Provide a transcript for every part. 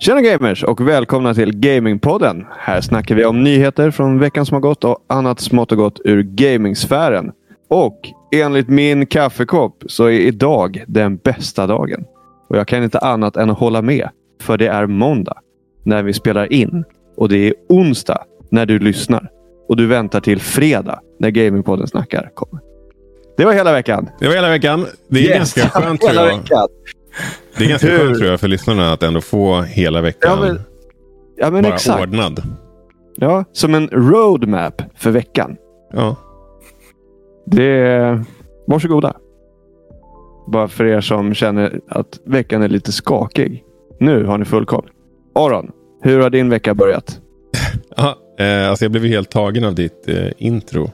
Tjena gamers och välkomna till Gamingpodden. Här snackar vi om nyheter från veckan som har gått och annat smått och gott ur gamingsfären. Och enligt min kaffekopp så är idag den bästa dagen. Och jag kan inte annat än att hålla med. För det är måndag när vi spelar in. Och det är onsdag när du lyssnar. Och du väntar till fredag när Gamingpodden snackar kommer. Det var hela veckan. Det var hela veckan. Det är Yes, ganska skönt hela veckan. Det är ganska Hur? skönt tror jag för lyssnarna att ändå få hela veckan Ja, men, ja, men bara exakt. ordnad. Ja, som en roadmap för veckan. Ja. Det är... Varsågoda. Bara för er som känner att veckan är lite skakig. Nu har ni full koll. Aron, hur har din vecka börjat? Ja, eh, alltså jag blev helt tagen av ditt eh, intro.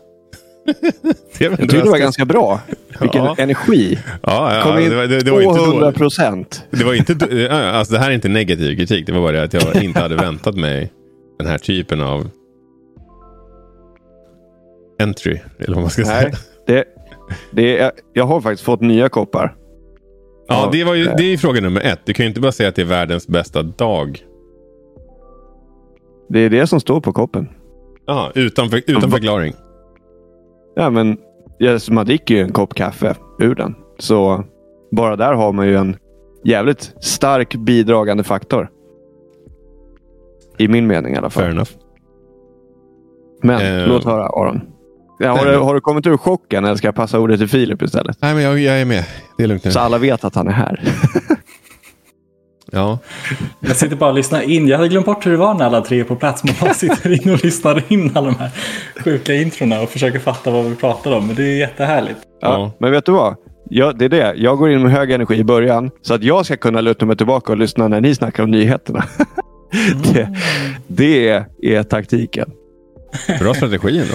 Jag tyckte det var ganska- bra. Vilken Ja. energi. Ja, ja, Kom in det, var, det, det var inte 200 då, procent. det var inte alltså det här är inte negativ kritik. Det var bara det att jag inte hade väntat mig den här typen av entry. Eller vad man ska säga. Nej, det, det är, jag har faktiskt fått nya koppar. Ja, det, var ju, det är ju fråga nummer ett. Du kan ju inte bara säga att det är världens bästa dag. Det är det som står på koppen. Ja, utan, för, utan förklaring. Ja, men yes, man dricker ju en kopp kaffe ur den. Så bara där har man ju en jävligt stark bidragande faktor. I min mening i alla fall. Fair enough. Men Eh, låt höra Aron. Ja, har, du, har du kommit ur chocken eller ska jag passa ordet till Filip istället? Nej, men jag, jag är med. Det är lugnt nu. Så alla vet att han är här. Ja. Jag sitter bara och lyssnar in. Jag hade glömt bort hur det var när alla tre är på plats. Man bara sitter in och lyssnar in alla de här sjuka introna och försöker fatta vad vi pratar om. Men det är jättehärligt. Ja, Ja. Men vet du vad? Jag, det är det. Jag går in med hög energi i början så att jag ska kunna luta mig tillbaka och lyssna när ni snackar om nyheterna. det, det är taktiken. Bra strategi ändå.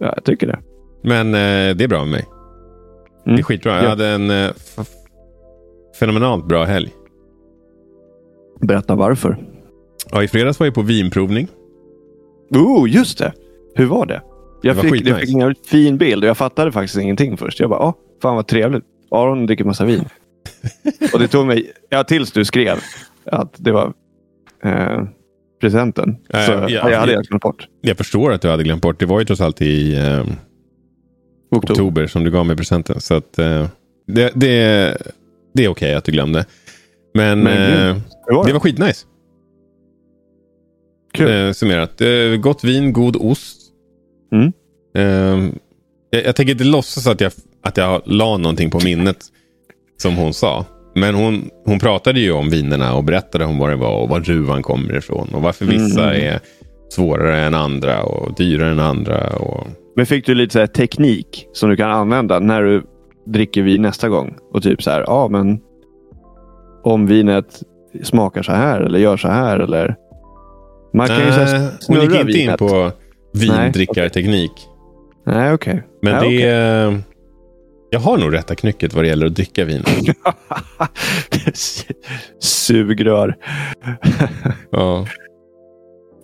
Ja, jag tycker det. Men eh, det är bra med mig. Det Mm. är skitbra. Jag Ja. hade en eh, fenomenalt bra helg. Berätta varför. Ja, I fredags var jag på vinprovning. Oh, just det. Hur var det? Jag Det var fick, jag fick en fin bild och jag fattade faktiskt ingenting först. Jag bara, ah, fan vad trevligt. Aron dricker massa vin. och det tog mig, ja, tills du skrev att det var eh, presenten. Eh, Så ja, jag hade jag- glömt bort. Jag förstår att du hade glömt bort. Det var ju trots allt i eh, Oktober. oktober som du gav mig presenten. Så att, eh, det, det, det är okej att du glömde. Men, Men Hur var det det? var skitnice. Kul. Eh, summerat. Eh, gott vin, god ost. Mm. Eh, jag, jag tänker inte låtsas att jag, att jag la någonting på minnet. Som hon sa. Men hon, hon pratade ju om vinerna och berättade om vad det var och var druvan kommer ifrån. Och varför vissa Mm. är svårare än andra och dyrare än andra. Och... Men fick du lite så teknik som du kan använda när du dricker vin nästa gång? Och typ så här, ja men om vinet smakar så här eller gör så här eller? Man kan ju så här Nej, hon gick inte in vinet. på vindrickarteknik. Nej, okej. Men Nej, det är... Jag har nog rätta knycket vad det gäller att dricka vin. Sugrör. ja.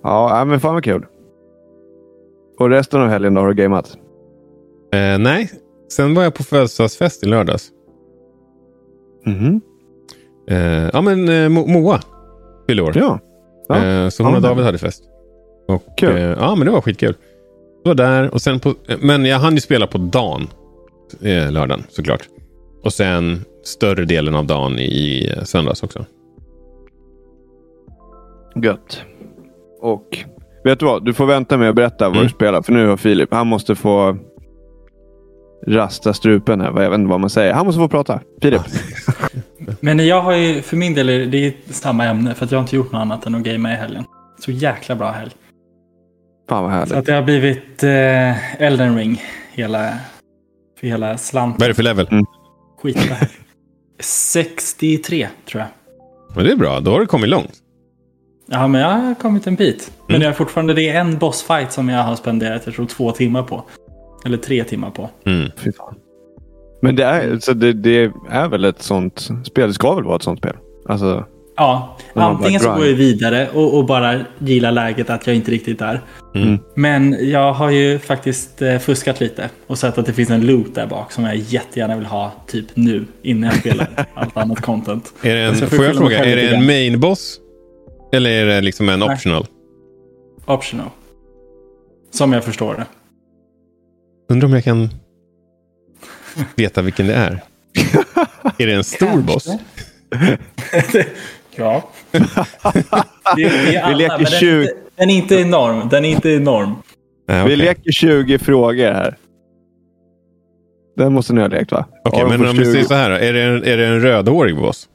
ja, men fan vad kul. Och resten av helgen då har du gameat? eh, nej, sen var jag på födelsedagsfest i lördags. Mhm. Eh, ja, men eh, Mo- Moa fyllde år. Ja. Ja. Eh, så hon och David hade fest. Och, Kul. eh, ja, men det var skitkul. Jag var där och sen på, eh, men jag hann ju spela på dagen. Eh, lördagen såklart. Och sen större delen av dagen i söndags också. Gött. Och vet du vad? Du får vänta med att berätta vad Mm. du spelar. För nu har Filip, han måste få rasta strupen här. Jag vet inte vad man säger. Han måste få prata. Filip. Men jag har ju, för min del, är det är samma ämne. För att jag har inte gjort något annat än att gamea i helgen. Så jäkla bra helg. Fan vad Så härligt. att det har blivit eh, Elden Ring. Hela, för hela slanten. Vad är det för level? Skitbra helg. 63 tror jag. Men det är bra, då har du kommit långt. Ja, men jag har kommit en bit. Men Mm. jag fortfarande, det är en bossfight som jag har spenderat, jag tror två timmar på. Eller tre timmar på. Mm. Men det är, så det, det är väl ett sånt spel. Det ska väl vara ett sånt spel? Alltså, Ja, antingen så går jag vidare och, och bara gillar läget att jag inte riktigt är. Mm. Men jag har ju faktiskt eh, fuskat lite och sett att det finns en loot där bak som jag jättegärna vill ha typ nu innan jag spelar allt annat content. Är det en, jag får jag fråga, är det en main boss? Eller är det liksom en Nej. optional? Optional. Som jag förstår det. Undrar om jag kan veta vilken det är. är det en stor boss? ja. det, det är alla, leker den, är 20. inte, den är inte enorm. Den är inte enorm. Nej, Vi okej. leker 20 frågor här. Den måste ni ha lekt va? Okej, de men om vi 20. säger så här då. Är det en, är det en rödhårig boss?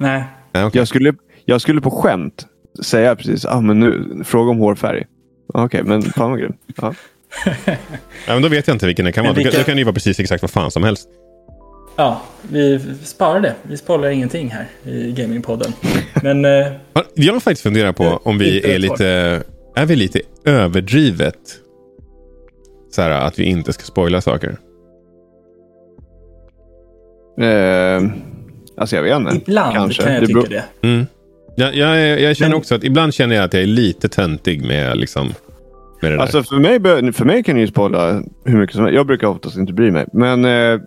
Nej. Nej, okej. jag, skulle, jag skulle på skämt säga precis, ah, men nu, fråga om hårfärg. Okej, men fan vad grymt. Ja. Ja, men då vet jag inte vilken det kan vara. Vilka- då kan det ju vara precis exakt vad fan som helst. Ja, vi sparar det. Vi sparar ingenting här i Gamingpodden. Men eh, Ja, Jag har faktiskt funderat på om vi är lite, är vi lite överdrivet. Så här, att vi inte ska spoila saker. Eh, alltså jag vet inte. ibland Kanske. kan jag Det tycka det. Mm. Jag, jag, jag känner Men- också att ibland känner jag att jag är lite töntig med, liksom, med det där. Alltså för mig, för mig kan ni ju spoila hur mycket som helst. Jag brukar oftast inte bry mig. Men eh,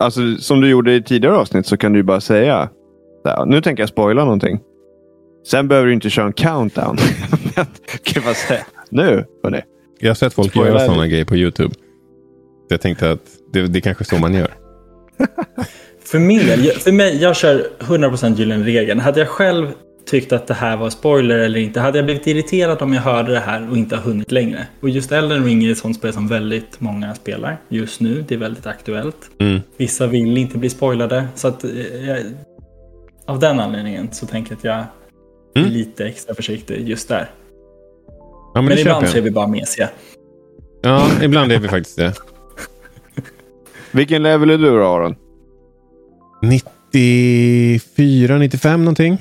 alltså, som du gjorde i tidigare avsnitt så kan du ju bara säga. Så här, nu tänker jag spoila någonting. Sen behöver du inte köra en countdown. Kan bara säga nu. Hörni. jag har sett folk spoilar göra sådana grejer på YouTube. Jag tänkte att det, det är kanske så man gör. För min del, jag- för mig, jag kör 100% gyllene regeln. Hade jag själv tyckt att det här var spoiler eller inte, hade jag blivit irriterad om jag hörde det här och inte har hunnit längre. Och just Elden Ring är ett sånt spel som väldigt många spelar just nu. Det är väldigt aktuellt. Mm. Vissa vill inte bli spoilade. Så att, eh, jag, av den anledningen så tänker jag att jag är Mm. lite extra försiktig just där. Ja, men, Men, ibland så är vi bara mesiga. Ja, ibland är vi faktiskt det. Vilken level är du då Aron? 94, 95 någonting.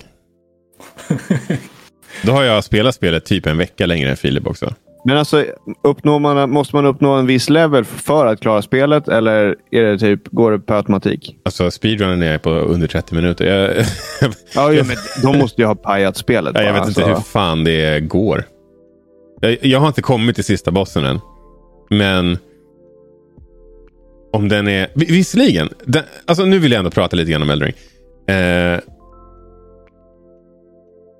Då har jag spelat spelet typ en vecka längre än Filip också. Men alltså, uppnår man, måste man uppnå en viss level för att klara spelet? Eller är det typ, går det per automatik? Alltså speedrunnen är på under 30 minuter. Jag, Ja, ja, men de måste ju ha pajat spelet. Nej, jag vet inte alltså. hur fan det går. Jag, jag har inte kommit till sista bossen än. Men om den är... vis- Visserligen. Den, alltså nu vill jag ändå prata lite grann om Eldring. Eh,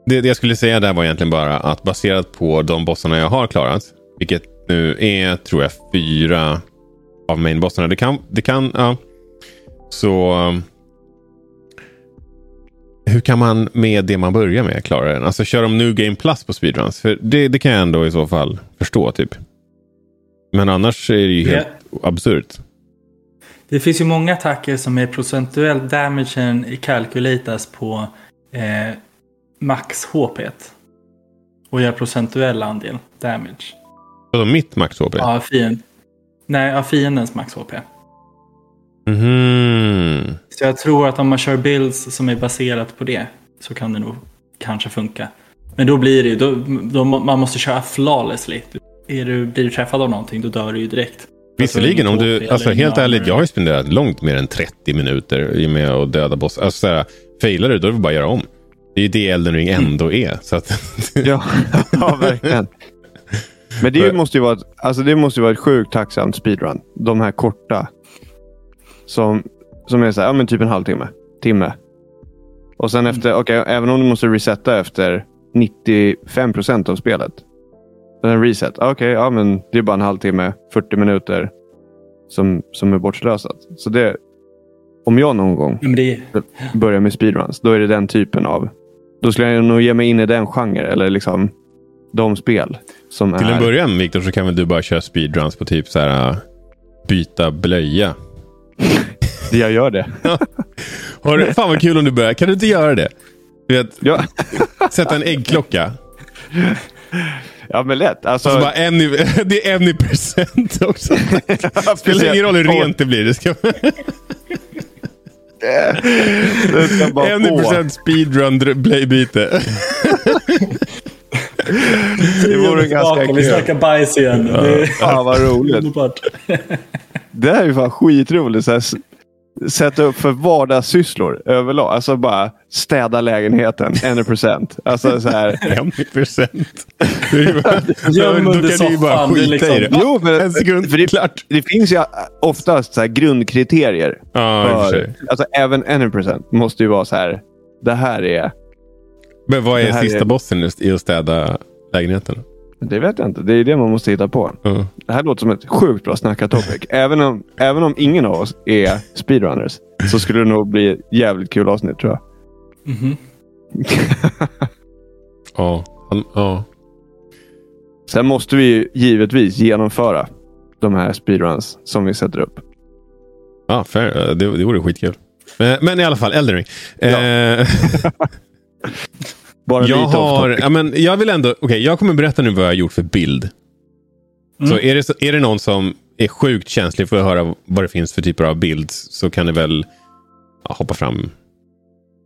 det, det jag skulle säga där var egentligen bara att baserat på de bossarna jag har klarat. Vilket nu är, tror jag, fyra av mainbossarna. Det kan, det kan, ja. Så... um, hur kan man med det man börjar med klara den? Alltså kör de New Game Plus på speedruns? För det, det kan jag ändå i så fall förstå typ. Men annars är det ju helt absurt. Det finns ju många attacker som är procentuellt damagen calculatas på eh, max HP. Och gör procentuell andel damage. Vadå mitt max HP? Ja, fiend. Nej, av fiendens max HP. Mhm. Så jag tror att om man kör builds som är baserat på det så kan det nog kanske funka. Men då blir det ju, då, då, man måste köra flawlessly. Är du, blir du träffad av någonting då dör du ju direkt. Visserligen, om Alltså, du, eller alltså helt ärligt, jag har ju spenderat långt mer än 30 minuter med att döda boss. Alltså såhär, failar du, då är det bara att göra om. Det är ju det Elden Ring ändå är. Så att, Ja, ja verkligen. Men det måste, ju vara ett, alltså det måste ju vara ett sjukt tacksamt speedrun. De här korta. Som, som är så här, ja, men typ en halvtimme. Timme. Och sen efter, okej, även om du måste resetta efter 95 procent av spelet. En reset. Okej, ja men det är bara en halvtimme, 40 minuter som, som är bortslösat. Så det, om jag någon gång Ja, Men det börjar med speedruns, då är det den typen av... Då skulle jag nog ge mig in i den genre, eller liksom de spel som till är... en början Viktor så kan väl du bara köra speedruns på typ så här äh, byta blöja. Jag gör det. Har, du- fan vad kul om du börjar. Kan du inte göra det? Du vet, Ja, sätta en äggklocka. ja men lätt. Alltså, Och så bara en i, det är en i present också. Spelar ingen roll hur rent det blir. Det ska, det ska bara en i på. present speedrun dr- blöjbyte. Det vore ganska Vi kul. snackar bajs igen. Det är Fan vad roligt. Det här är ju fan skitroligt. Så här, sätta upp för vardagssysslor överlag. Alltså bara städa lägenheten, en procent. Alltså så här. En i present. Det är ju bara- Göm Då under kan du ju bara soffan, det är skita liksom- i det. Jo, men, En sekund, för det, klart. det finns ju oftast så här grundkriterier. Och för alltså även 1% måste ju vara så här. Det här är Men vad är sista är- bossen just i att städa lägenheten? Det vet jag inte. Det är det man måste hitta på. Ja. Det här låter som ett sjukt bra snacka topic. även, om, även om ingen av oss är speedrunners så skulle det nog bli ett jävligt kul avsnitt tror jag. Mhm. Ja. Han, ja. Sen måste vi ju givetvis genomföra de här speedruns som vi sätter upp. Ja, fair. Det, det vore skitkul. Men, men i alla fall, Elden Ring. Ja. Eh, Bara jag, lite har, ja, men jag vill ändå... Okej, jag kommer berätta nu vad jag har gjort för bild. Mm. Så, är det, så är det någon som är sjukt känslig för att höra vad det finns för typer av bild så kan ni väl ja, hoppa fram.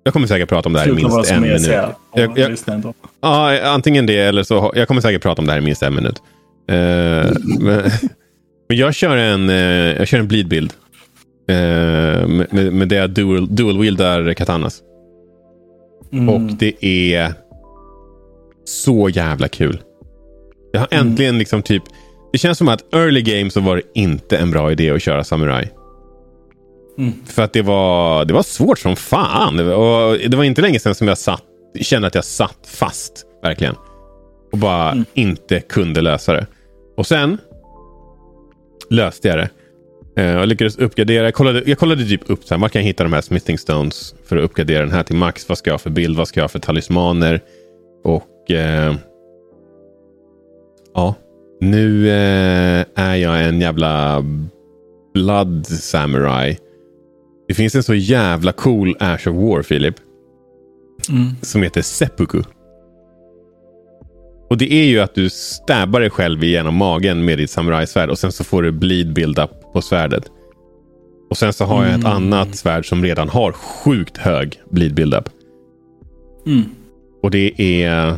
Jag kommer säkert prata om det här i minst en minut. ser Jag- jag-. Ja, antingen det eller så... Jag kommer säkert prata om det här i minst en minut. Eh, men, men jag kör en, uh, jag kör en bleed-bild. Eh, med, med, med det jag dual, dual-wieldar katanas. Mm. Och det är så jävla kul. Jag har Mm. äntligen liksom typ... Det känns som att early game så var det inte en bra idé att köra samurai. Mm. För att det var, det var svårt som fan. Det var, och det var inte länge sedan som jag satt, kände att jag satt fast. Verkligen. Och bara Mm. inte kunde lösa det. Och sen löste jag det. Eh, och lyckades uppgradera. Jag kollade, jag kollade typ upp så här, var kan jag hitta de här smithing stones för att uppgradera den här till max. Vad ska jag ha för bild? Vad ska jag ha för talismaner? Och eh, ja, nu eh, är jag en jävla blood samurai. Det finns en så jävla cool Ash of War, Filip, Mm. som heter Seppuku. Och det är ju att du stabbar dig själv igenom magen med ditt samurajsvärd och sen så får du bleed build-up på svärdet. Och sen så har jag ett Mm. annat svärd som redan har sjukt hög bleed build-up. Mm. Och det är...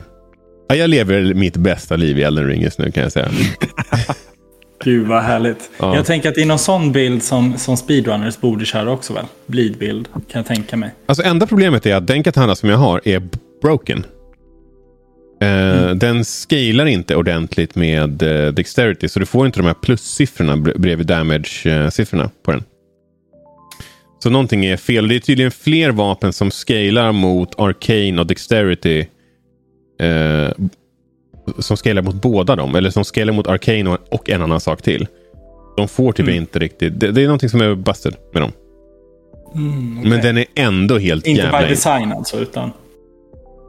Ja, jag lever mitt bästa liv i Elden Ring just nu kan jag säga. Gud vad härligt. Ja. Jag tänker att det är någon sån bild som, som speedrunners borde köra också väl? Bleed-bild kan jag tänka mig. Alltså enda problemet är att den katana som jag har är broken. Eh, Den scalar inte ordentligt med eh, Dexterity, så du får inte de här plussiffrorna bre- bredvid damage-siffrorna på den. Så någonting är fel. Det är tydligen fler vapen som scalar mot Arcane och Dexterity. Eh, som scalar mot båda dem. Eller som scalar mot Arcane och, och en annan sak till. De får typ Mm. inte riktigt... Det, det är någonting som är busted med dem. Mm, okej. Men den är ändå helt Inte jävla... by design alltså, utan...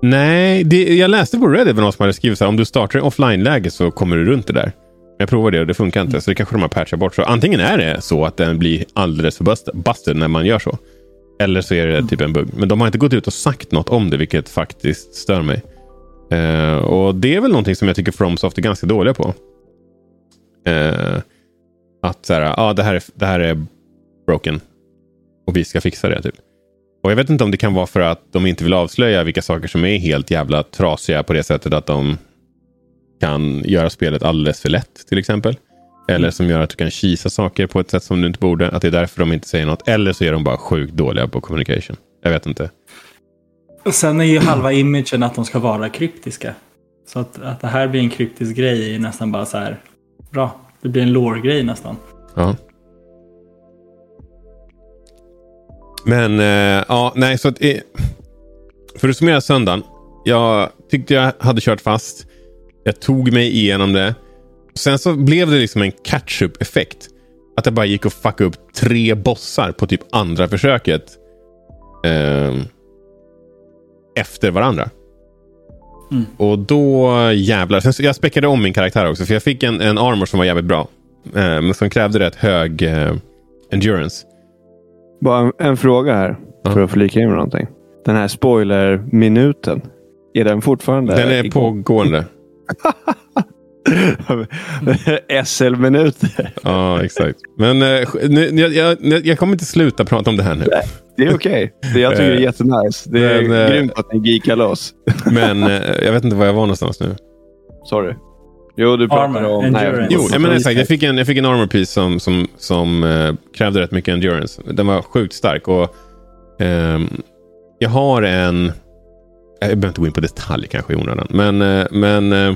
Nej, det, jag läste på Reddit någon som hade skrivit så här, om du startar i offline-läge så kommer du runt det där. Jag provade det och det funkar inte, så det kanske de har patchat bort. Så antingen är det så att den blir alldeles för bust- busted när man gör så. Eller så är det typ en bugg. Men de har inte gått ut och sagt något om det, vilket faktiskt stör mig. Eh, och det är väl någonting som jag tycker Fromsoft är ganska dåliga på. Eh, att så här, ah, det, här är, det här är broken. Och vi ska fixa det, typ. Och Jag vet inte om det kan vara för att de inte vill avslöja vilka saker som är helt jävla trasiga på det sättet att de kan göra spelet alldeles för lätt till exempel. Eller som gör att du kan kisa saker på ett sätt som du inte borde. Att det är därför de inte säger något. Eller så är de bara sjukt dåliga på communication. Jag vet inte. Och sen är ju halva imagen att de ska vara kryptiska. Så att, att det här blir en kryptisk grej är nästan bara så här. Bra, det blir en lore-grej nästan. Ja. Men eh, ja, nej, så att, eh, för att summera söndagen. Jag tyckte jag hade kört fast. Jag tog mig igenom det. Sen så blev det liksom en catch-up effekt. Att jag bara gick och fuckade upp tre bossar på typ andra försöket. Eh, efter varandra. Mm. Och då jävlar. Sen, så jag späckade om min karaktär också. För jag fick en, en armor som var jävligt bra. Men som krävde rätt hög eh, endurance. Bara en, en fråga här. Ja. För att flika in med någonting. Den här spoiler-minuten. Är den fortfarande Den är igång? pågående. SL-minuter. Ja, exakt. Men eh, nu, jag, jag, jag kommer inte sluta prata om det här nu. Det är okej. Det Jag tycker det är Eh, jättenice. Det är men, eh, grymt att ni geekar loss. Men eh, jag vet inte var jag var någonstans nu. Sorry. Jo, du pratade Armor, om... endurance. Jo, jag menar exakt. Jag fick en, jag fick en armor piece som, som, som eh, krävde rätt mycket endurance. Den var sjukt stark. Och, ehm, jag har en... Jag behöver inte gå in på detalj kanske i onödan. Men, eh, men eh,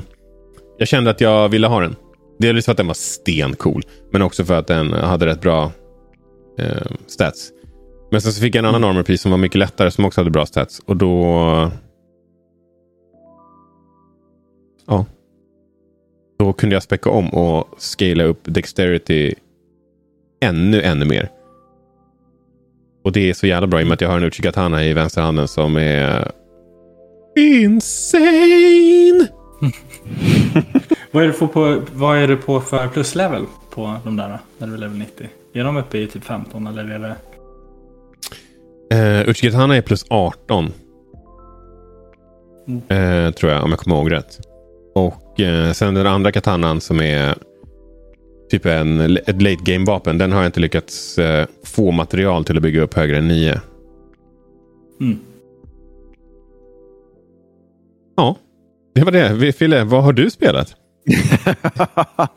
jag kände att jag ville ha den. Delvis för att den var stencool. Men också för att den hade rätt bra eh, stats. Men sen så fick jag en annan armor piece som var mycket lättare som också hade bra stats. Och då ja. Då kunde jag späcka om och scala upp Dexterity ännu, ännu mer. Och det är så jävla bra i och med att jag har en Uchigatana i vänsterhanden som är insane. vad, är du på, vad är du på för pluslevel på de där när du är level 90? Är de uppe i typ 15 eller är det? Uh, Uchigatana är plus 18. Mm. Uh, tror jag, om jag kommer ihåg rätt. Och uh, sen den andra katanan som är typ en, ett late game-vapen. Den har jag inte lyckats uh, få material till att bygga upp högre än 9. Mm. Ja, det var det. Fille, vad har du spelat?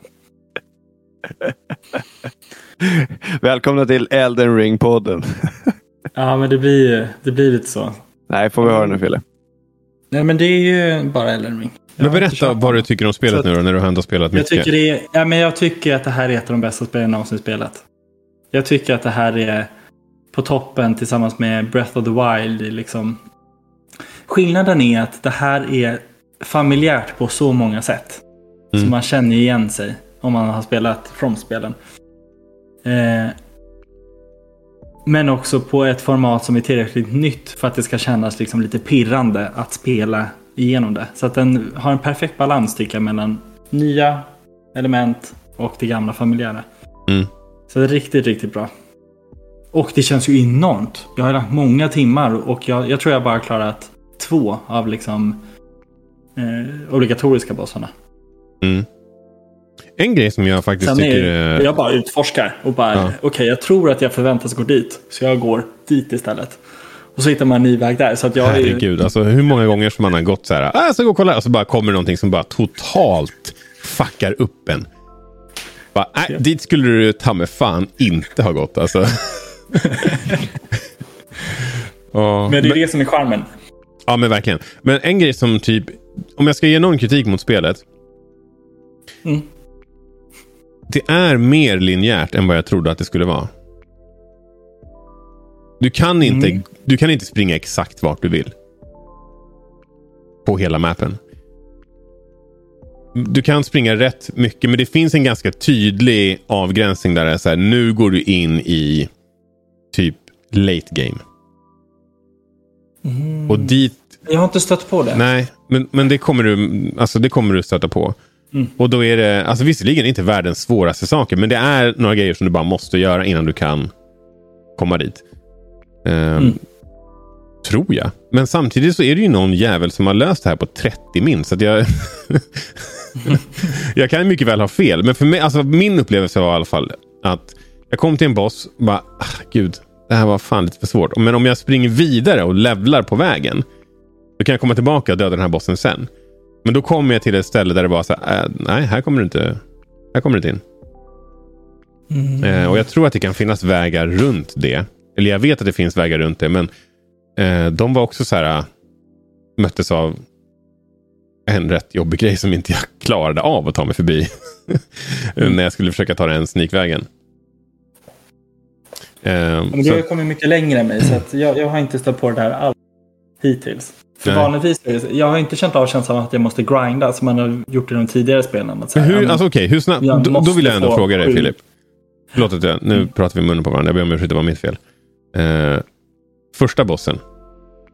Välkomna till Elden Ring-podden. ja, men det blir, det blir lite så. Nej, får vi höra nu Fille. Nej, men det är ju bara Elden Ring. Men berätta vad du tycker om spelet att, nu då, när du har ändå spelat mycket. Jag tycker, är, ja, men jag tycker att det här är ett av de bästa spelen jag någonsin spelat. Jag tycker att det här är på toppen tillsammans med Breath of the Wild. Liksom. Skillnaden är att det här är familjärt på så många sätt. Mm. Så man känner igen sig om man har spelat From-spelen. Eh, men också på ett format som är tillräckligt nytt för att det ska kännas liksom lite pirrande att spela igenom det. Så att den har en perfekt balans tycker jag mellan nya element och det gamla familjära. Mm. Så det är riktigt, riktigt bra. Och det känns ju enormt. Jag har lagt många timmar och jag, jag tror jag bara klarat två av liksom eh, obligatoriska bossarna. Mm. En grej som jag faktiskt Sen tycker... Är, jag bara utforskar och bara, ja. okej okay, jag tror att jag förväntas gå dit. Så jag går dit istället. Och så hittar man en ny väg där. Så att jag Herregud, är... alltså hur många gånger som man har gått så här, ah, jag ska gå och kolla, och så bara kommer det någonting som bara totalt fuckar upp en. Bara, äh, ja. Dit skulle du ta med fan inte ha gått alltså. och, men det är men, det som är charmen. Ja, men verkligen. Men en grej som typ, om jag ska ge någon kritik mot spelet. Mm. Det är mer linjärt än vad jag trodde att det skulle vara. Du kan inte, mm. du kan inte springa exakt vart du vill. På hela mappen. Du kan springa rätt mycket, men det finns en ganska tydlig avgränsning där det är så här, nu går du in i typ late game. Mm. Och dit... Jag har inte stött på det. Nej, men, men det, kommer du, alltså det kommer du stöta på. Mm. Och då är det, alltså visserligen inte världens svåraste saker, men det är några grejer som du bara måste göra innan du kan komma dit. Um, mm. Tror jag. Men samtidigt så är det ju någon jävel som har löst det här på 30 min. Så jag, jag kan mycket väl ha fel. Men för mig, alltså min upplevelse var i alla fall att jag kom till en boss och bara, ah, gud, det här var fan lite för svårt. Men om jag springer vidare och levlar på vägen. Då kan jag komma tillbaka och döda den här bossen sen. Men då kommer jag till ett ställe där det bara så här, äh, nej, här kommer du inte, här kommer du inte in. Mm. Eh, och jag tror att det kan finnas vägar runt det. Eller jag vet att det finns vägar runt det, men eh, de var också så här, äh, möttes av en rätt jobbig grej som inte jag klarade av att ta mig förbi. mm. När jag skulle försöka ta den snikvägen. Eh, men du har kommit mycket längre än mig, så att jag, jag har inte stött på det här alls hittills. För Nej. vanligtvis, jag har inte känt av känslan att jag måste grinda som man har gjort i de tidigare spelen. Att hur, alltså, okay, hur snabbt, då, då, vill jag ändå fråga dig Filip. Förlåt att jag, nu pratar vi munnen på varandra. Jag ber om ursäkt, det var mitt fel. Eh, första bossen.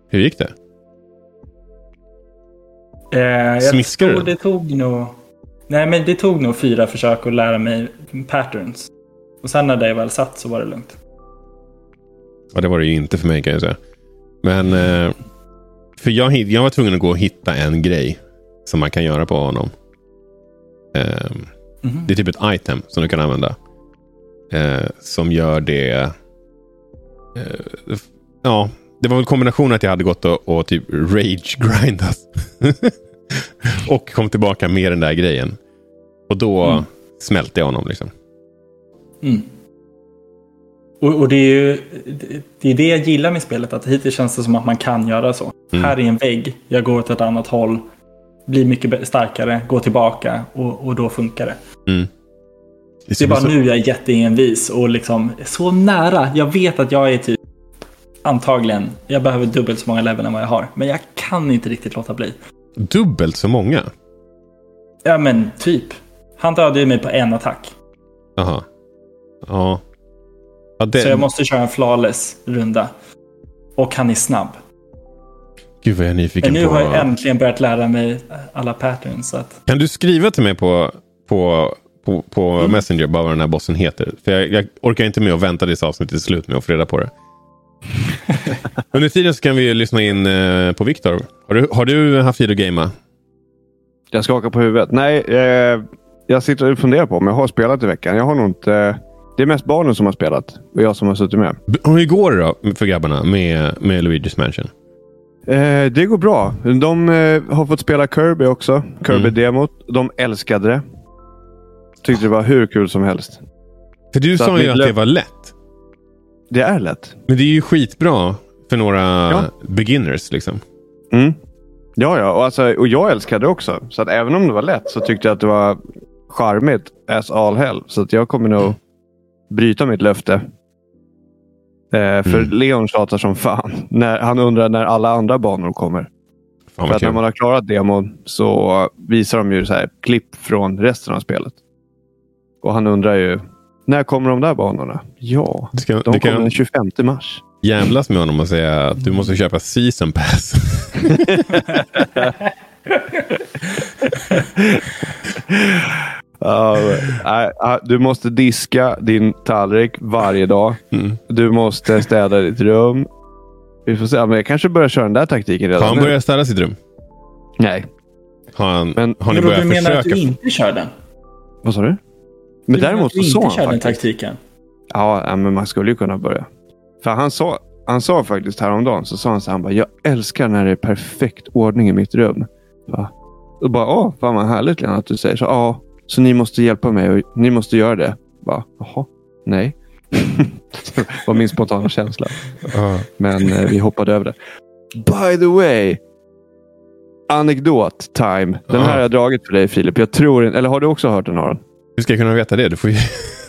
Hur gick det? Eh, Smiskade du? Det tog nog... Nej, men det tog nog fyra försök att lära mig patterns. Och sen när det väl satt så var det lugnt. Ja, det var det ju inte för mig kan jag säga. Men... Eh, för jag, jag var tvungen att gå och hitta en grej som man kan göra på honom. Eh, mm -hmm. Det är typ ett item som du kan använda. Eh, som gör det ja, det var väl kombinationen att jag hade gått och, och typ rage-grindat. och kom tillbaka med den där grejen. Och då mm. smälte jag honom liksom. Mm. Och, och, det är ju det, är det jag gillar med spelet. Att hittills känns det som att man kan göra så. Mm. Här är en vägg. Jag går åt ett annat håll. Blir mycket starkare. Går tillbaka. Och, och då funkar det. Mm. Det är bara nu jag är jätteenvis och liksom så nära. Jag vet att jag är typ antagligen, jag behöver dubbelt så många level än vad jag har. Men jag kan inte riktigt låta bli. Dubbelt så många? Ja, men typ. Han dödade ju mig på en attack. Jaha. Ja. ja det... Så jag måste köra en flawless runda. Och han är snabb. Gud vad jag är nyfiken Men nu på. har jag äntligen börjat lära mig alla patterns. Så att... Kan du skriva till mig på, på, på, på Mm. Messenger bara vad den här bossen heter? För jag, jag orkar inte med att vänta tills avsnittet är slut med att få reda på det. Under tiden så kan vi lyssna in eh, på Viktor. Har du, har du haft tid att gamea? Jag skakar på huvudet. Nej, eh, jag sitter och funderar på om jag har spelat i veckan. Jag har nog inte... Det är mest barnen som har spelat och jag som har suttit med. Hur går det då för grabbarna med, med Luigi's Mansion? Eh, det går bra. De eh, har fått spela Kirby också. Kirby-demot. De älskade det. Tyckte det var hur kul som helst. För du Så sa att ju att det var lätt. Det är lätt. Men det är ju skitbra för några Ja. beginners. liksom. Mm. Ja, ja. Och, alltså, och jag älskade det också. Så att även om det var lätt så tyckte jag att det var charmigt as all hell. Så att jag kommer nog bryta mitt löfte. Eh, för Mm. Leon tjatar som fan. När, han undrar när alla andra banor kommer. Fan För att när man har klarat demon så visar de ju så här klipp från resten av spelet. Och han undrar ju, när kommer de där banorna? Ja, Du, ska, de du kommer kan den 25 mars. jävlas med honom och säga att du måste köpa season pass. Nej, du måste diska din tallrik varje dag. Mm. Du måste städa ditt rum. Vi får se. Men jag kanske börjar köra den där taktiken redan Har han nu. börjat städa sitt rum? Nej. Har, han, Men- har ni börjat du menar att du inte kör den? Vad sa du? Men däremot så sa han kör den faktiskt. taktiken? Ja, men man skulle ju kunna börja. För han sa, han sa faktiskt häromdagen, så sa han så här, han bara, jag älskar när det är perfekt ordning i mitt rum. Va? Och bara, åh, fan vad härligt Lena att du säger så. Ja, så ni måste hjälpa mig och ni måste göra det. Bara, jaha, nej. det var min spontana känsla. Men eh, vi hoppade över det. By the way. Anekdot time. Den här har jag dragit för dig Filip. Jag tror inte- Eller har du också hört den Aron? Hur ska jag kunna veta det? Du får ju,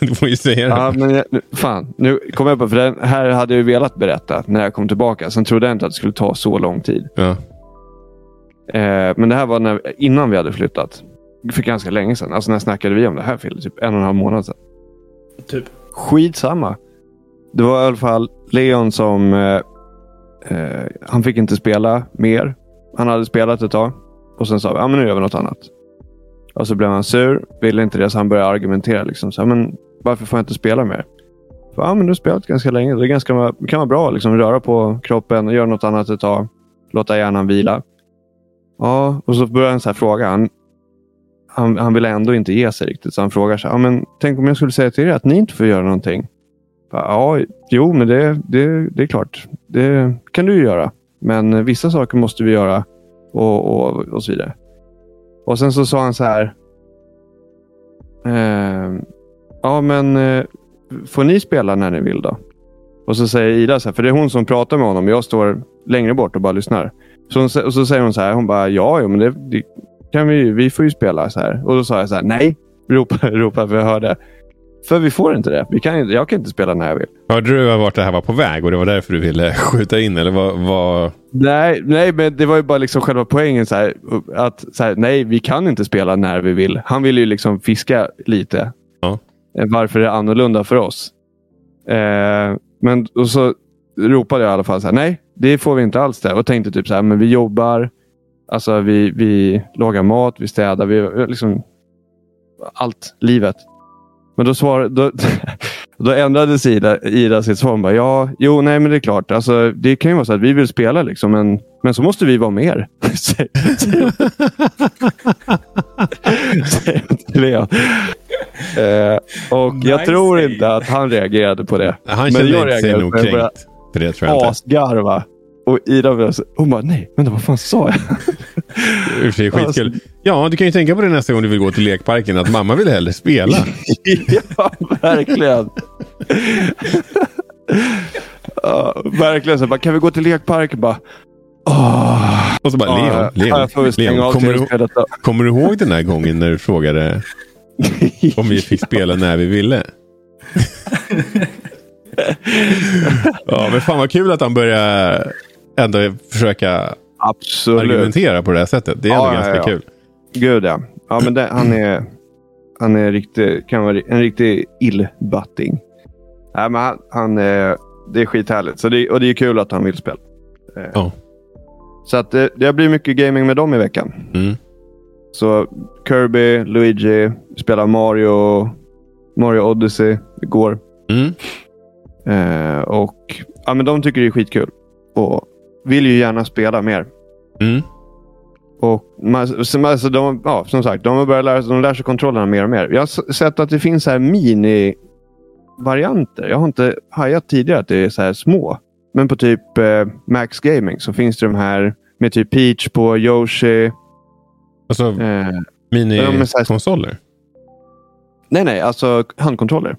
du får ju säga det. Ja, men jag, nu, fan, nu kom jag på, för den här hade jag velat berätta när jag kom tillbaka. Sen trodde jag inte att det skulle ta så lång tid. Ja. Eh, men det här var när, innan vi hade flyttat. För ganska länge sedan. Alltså när snackade vi om det här Phil? Typ en och en halv månad sedan. Typ. Skitsamma. Det var i alla fall Leon som... Eh, eh, han fick inte spela mer. Han hade spelat ett tag. Och sen sa vi, ja men nu gör vi något annat. Och så blev han sur. Ville inte det, så han började argumentera. Liksom. Så, här, men varför får jag inte spela mer? Så, ja, men du har spelat ganska länge. Det är ganska, det kan vara bra att liksom, röra på kroppen och göra något annat ett tag. Låta hjärnan vila. Ja, och så började han så här fråga. Han, han, han ville ändå inte ge sig riktigt. Så han frågar så här, ja, men tänk om jag skulle säga till er att ni inte får göra någonting. Ja, jo, men det, det, det är klart. Det kan du ju göra. Men vissa saker måste vi göra och, och, och så vidare. Och sen så sa han så här. Eh, ja, men eh, får ni spela när ni vill då? Och så säger Ida så här, för det är hon som pratar med honom. Jag står längre bort och bara lyssnar. Så, hon, och så säger hon så här, hon bara, ja, jo, men det, det kan vi ju. Vi får ju spela så här. Och då sa jag så här, nej, ropa, ropa för jag hörde. För vi får inte det. Vi kan, jag kan inte spela när jag vill. Hörde du vart det här var på väg och det var därför du ville skjuta in? Eller vad, vad... Nej, nej, men det var ju bara liksom själva poängen. Så här, att så här, Nej, vi kan inte spela när vi vill. Han vill ju liksom fiska lite. Ja. Eh, Varför det är annorlunda för oss. Eh, men och så ropade jag i alla fall så här, nej, det får vi inte alls det. Och tänkte typ så här, men vi jobbar. Alltså vi, vi lagar mat, vi städar, vi liksom allt, livet. Men då, svar, då, då ändrade Ida, Ida sitt svar. Bara, ja, jo, nej, men det är klart. Alltså, det kan ju vara så att vi vill spela, liksom, men, men så måste vi vara hon till Leon. Eh, och jag Nice tror save. inte att han reagerade på det. Han Men kände jag sig reagerade nog. Jag kränkt. För det tror jag inte. Asgarva. Och Ida blev så- hon bara, nej, vänta, vad fan sa jag? Och för sig skitkul. Ja, du kan ju tänka på det nästa gång du vill gå till lekparken. Att mamma vill hellre spela. ja, verkligen. ja, verkligen. Så bara, kan vi gå till lekparken? Bara, åh. Och så bara, Leon, Ja, Leon, Leon av kommer, du, kommer du ihåg den där gången när du frågade om vi fick spela när vi ville? ja, men fan vad kul att han börjar ändå försöka Absolut. argumentera på det här sättet. Det är ändå Ja, ganska ja. kul. Gud ja. Ja, men det, han är, han är riktig, kan vara en riktig illbatting. Nej, men han, han är, det är skithärligt. Så det, och det är kul att han vill spela. Eh, Ja. Så att det, det blir mycket gaming med dem i veckan. Mm. Så Kirby, Luigi, spelar Mario, Mario Odyssey igår. Mm. Eh, och ja, men de tycker det är skitkul. Och vill ju gärna spela mer. Mm. Och man, alltså de, ja, som sagt, de, har börjat lära, de lär sig kontrollerna mer och mer. Jag har sett att det finns här mini-varianter. Jag har inte hajat tidigare att det är så här små. Men på typ eh, Max Gaming så finns det de här med typ Peach på Yoshi. Alltså Eh, minikonsoler? nej, nej, alltså handkontroller.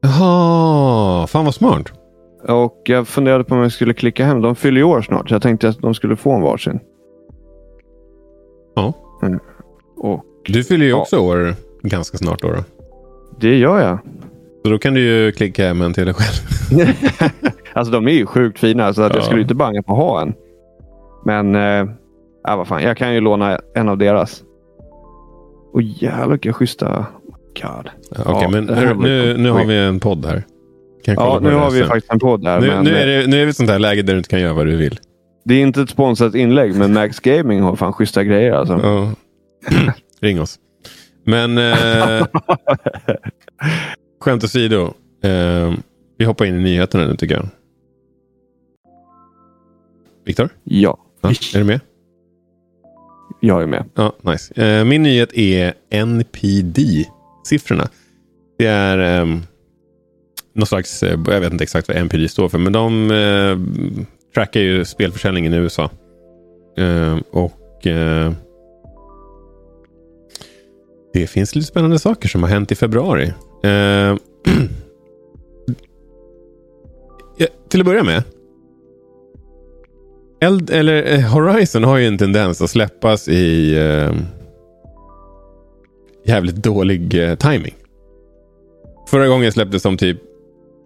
Jaha, fan vad smart. Och jag funderade på om jag skulle klicka hem. De fyller ju år snart, så jag tänkte att de skulle få en varsin. Ja. Mm. Och Du fyller ju Ja. också år ganska snart då. då. det gör jag. Så då kan du ju klicka hem en till dig själv. alltså de är ju sjukt fina, så att Ja. jag skulle inte banga på att ha en. Men, ja, vad fan. Jag kan ju låna en av deras. Och jävlar vilka schyssta... God. Okej, Ja, men nu, nu, nu har vi en podd här. Ja, nu har vi sen. faktiskt en podd här. nu, men, nu, är eh, det, nu är vi i sånt här läge där du inte kan göra vad du vill. Det är inte ett sponsrat inlägg, men Max Gaming har fan schyssta grejer alltså. Ja. Ring oss. Men eh, skämt åsido. Eh, vi hoppar in i nyheterna nu tycker jag. Viktor? Ja, Ja, är du med? jag är med. Ja, nice. Eh, min nyhet är NPD-siffrorna. Det är um, någon slags, eh, jag vet inte exakt vad NPD står för, men de eh, trackar ju spelförsäljningen i USA. Eh, och eh, det finns lite spännande saker som har hänt i februari. Eh, ja, till att börja med. Eld, eller, eh, Horizon har ju en tendens att släppas i eh, jävligt dålig eh, timing. Förra gången släpptes de typ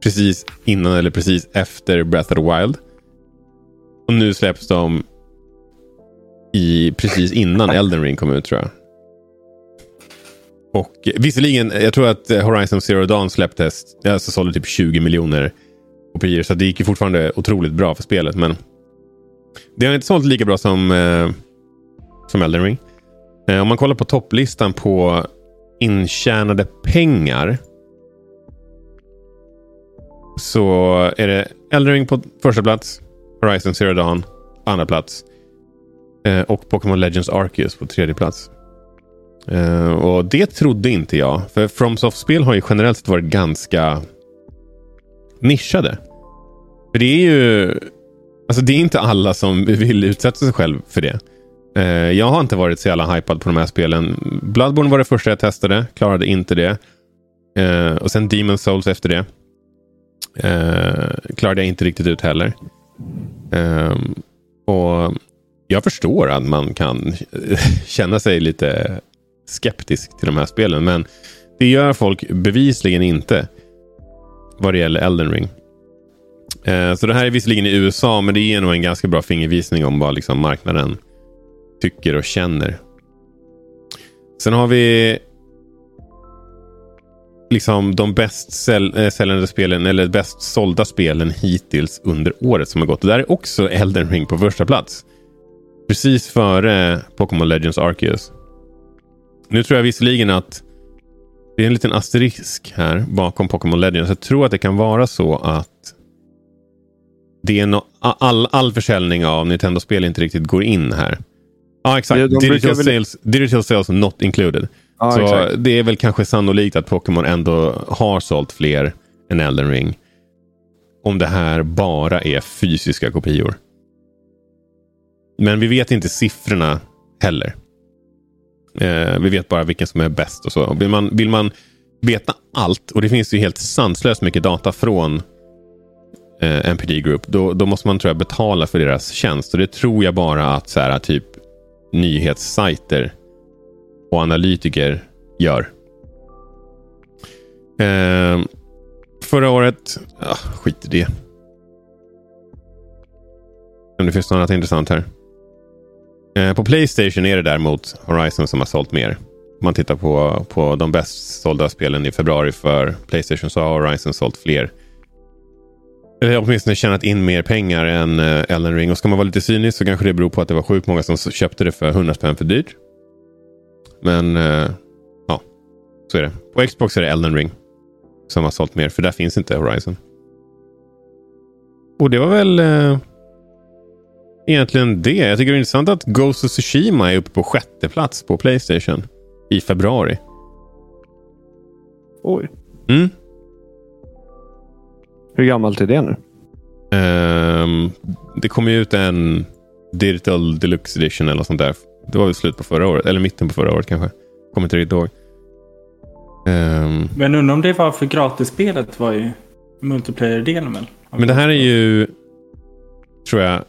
precis innan eller precis efter Breath of the Wild. Och nu släpps de i precis innan Elden Ring kom ut tror jag. Och eh, visserligen, eh, jag tror att eh, Horizon Zero Dawn släpptes, alltså sålde typ 20 miljoner kopior. Så det gick ju fortfarande otroligt bra för spelet. Men det har inte sålt lika bra som, eh, som Elden Ring. Eh, om man kollar på topplistan på intjänade pengar. Så är det Eldering på första plats. Horizon Zero Dawn på andra plats. Eh, och Pokémon Legends Arceus på tredje plats. Eh, och det trodde inte jag. För FromSoft-spel har ju generellt sett varit ganska nischade. För det är ju... Alltså det är inte alla som vill utsätta sig själv för det. Eh, jag har inte varit så jävla hypad på de här spelen. Bloodborne var det första jag testade. Klarade inte det. Eh, och sen Demon Souls efter det. Eh, klarade jag inte riktigt ut heller. Eh, och jag förstår att man kan känna sig lite skeptisk till de här spelen. Men det gör folk bevisligen inte. Vad det gäller Elden Ring. Eh, Så det här är visserligen i USA, men det ger nog en ganska bra fingervisning om vad liksom marknaden tycker och känner. Sen har vi liksom de bäst säl äh, säljande spelen, eller bäst sålda spelen hittills under året som har gått. Och där är också Elden Ring på första plats. Precis före Pokémon Legends Arceus. Nu tror jag visserligen att det är en liten asterisk här bakom Pokémon Legends. Jag tror att det kan vara så att det är no all, all försäljning av Nintendo-spel inte riktigt går in här. Ja, exakt. Det- de brukar digital, sales, digital sales not included. Ja, så exakt. det är väl kanske sannolikt att Pokémon ändå har sålt fler än Elden Ring. Om det här bara är fysiska kopior. Men vi vet inte siffrorna heller. Eh, vi vet bara vilken som är bäst och så. Vill man, vill man veta allt, och det finns ju helt sanslöst mycket data från eh, NPD Group, då, då måste man tror jag betala för deras tjänst. Och det tror jag bara att så här, typ nyhetssajter och analytiker gör. Eh, förra året, ah, skit i det. Men det finns något annat intressant här. Eh, på Playstation är det däremot Horizon som har sålt mer. Om man tittar på, på de bäst sålda spelen i februari för Playstation så har Horizon sålt fler. Eller åtminstone tjänat in mer pengar än Ellen Elden Ring. Och ska man vara lite cynisk så kanske det beror på att det var sjukt många som köpte det för 100 spänn för dyrt. Men uh, ja, så är det. På Xbox är det Elden Ring som har sålt mer. För där finns inte Horizon. Och det var väl uh, egentligen det. Jag tycker det är intressant att Ghost of Tsushima är uppe på sjätte plats på Playstation i februari. Oj. Mm. Hur gammalt är det nu? Um, det kom ju ut en Digital Deluxe Edition eller sånt där. Det var väl slut på förra året, eller mitten på förra året kanske. Kommer inte riktigt ihåg. Um, Men undrar om det var för gratisspelet var ju multiplayer-delen väl? Men det här är ju, tror jag,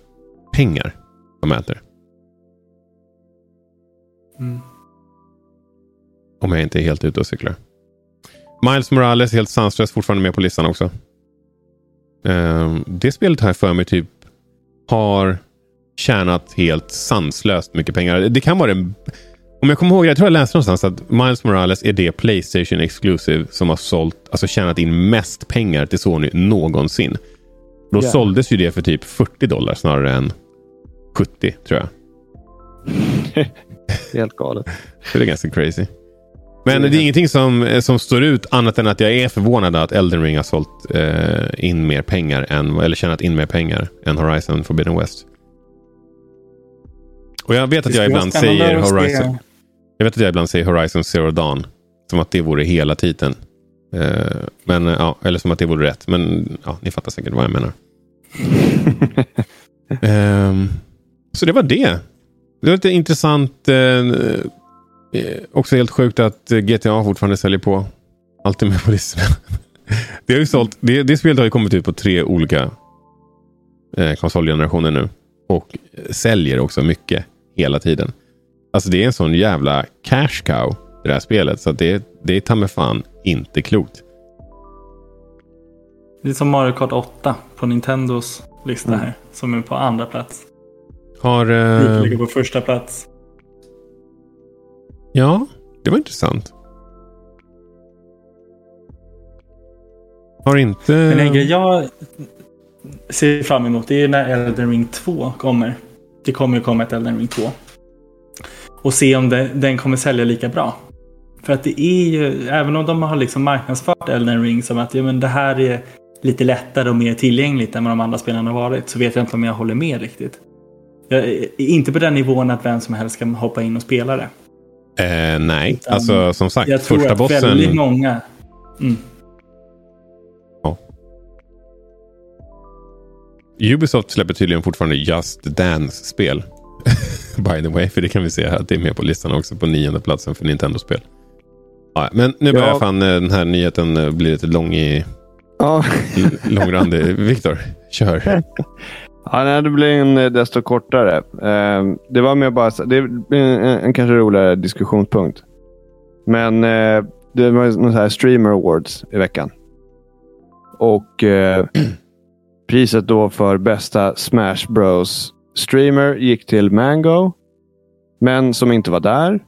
pengar de äter. Mm. Om jag inte är helt ute och cyklar. Miles Morales, helt sanslöst, fortfarande med på listan också. Um, det spelet jag för mig typ har tjänat helt sanslöst mycket pengar. Det kan vara det. Om jag kommer ihåg, jag tror jag läste någonstans att Miles Morales är det Playstation Exclusive som har sålt, alltså tjänat in mest pengar till Sony någonsin. Då Ja. såldes ju det för typ 40 dollar snarare än 70 tror jag. Helt galet. Det är ganska crazy. Men Det är det är ingenting som, som står ut annat än att jag är förvånad att Elden Ring har sålt eh, in mer pengar än, eller tjänat in mer pengar än Horizon Forbidden West. Och jag vet att jag ibland säger Horizon. Jag vet att jag ibland säger Horizon Zero Dawn. Som att det vore hela titeln. Eh, men, ja, eller som att det vore rätt. Men ja, ni fattar säkert vad jag menar. Ehm, så det var det. Det var lite intressant. Eh, eh, också helt sjukt att GTA fortfarande säljer på. Alltid med på listorna. det, har ju sålt, det, det spelet har ju kommit ut på tre olika eh, konsolgenerationer nu. Och säljer också mycket hela tiden. Alltså det är en sån jävla cash cow det här spelet. Så det, det är ta mig fan inte klokt. Det är som Mario Kart 8 på Nintendos lista Mm. här. Som är på andra plats. Har... Brukar Eh, ligga på första plats. ja, det var intressant. Har inte... Men en grej jag ser fram emot det är när Elden Ring 2 kommer. Det kommer ju komma ett Elden Ring 2. Och se om det, den kommer sälja lika bra. För att det är ju, även om de har liksom marknadsfört Elden Ring som att ja, men det här är lite lättare och mer tillgängligt än vad de andra spelarna har varit. Så vet jag inte om jag håller med riktigt. Jag är inte på den nivån att vem som helst kan hoppa in och spela det. Eh, nej, Utan alltså som sagt. Jag tror första att bossen... väldigt många... Mm. Ubisoft släpper tydligen fortfarande Just Dance-spel. By the way, för det kan vi se här att det är med på listan också på nionde platsen för Nintendo-spel. Ja, men nu börjar Ja. fan eh, den här nyheten eh, bli lite lång i, Ja, långrandig. Viktor, kör. ja nej, det blir en eh, desto kortare. Eh, det var mer bara det blir en, en, kanske roligare diskussionspunkt. Men eh, det var någon så här Streamer Awards i veckan. Och eh, priset då för bästa Smash Bros streamer gick till Mango. Men som inte var där.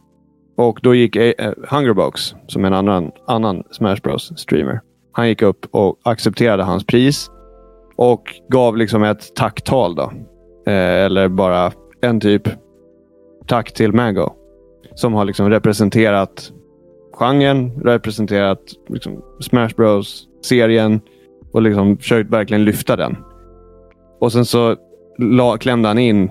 Och då gick eh, Hungerbox, som är en annan, annan Smash Bros streamer. Han gick upp och accepterade hans pris. Och gav liksom ett tacktal då. Eh, eller bara en typ tack till Mango. Som har liksom representerat genren, representerat liksom Smash Bros-serien och liksom försökt verkligen lyfta den. Och sen så la, klämde han in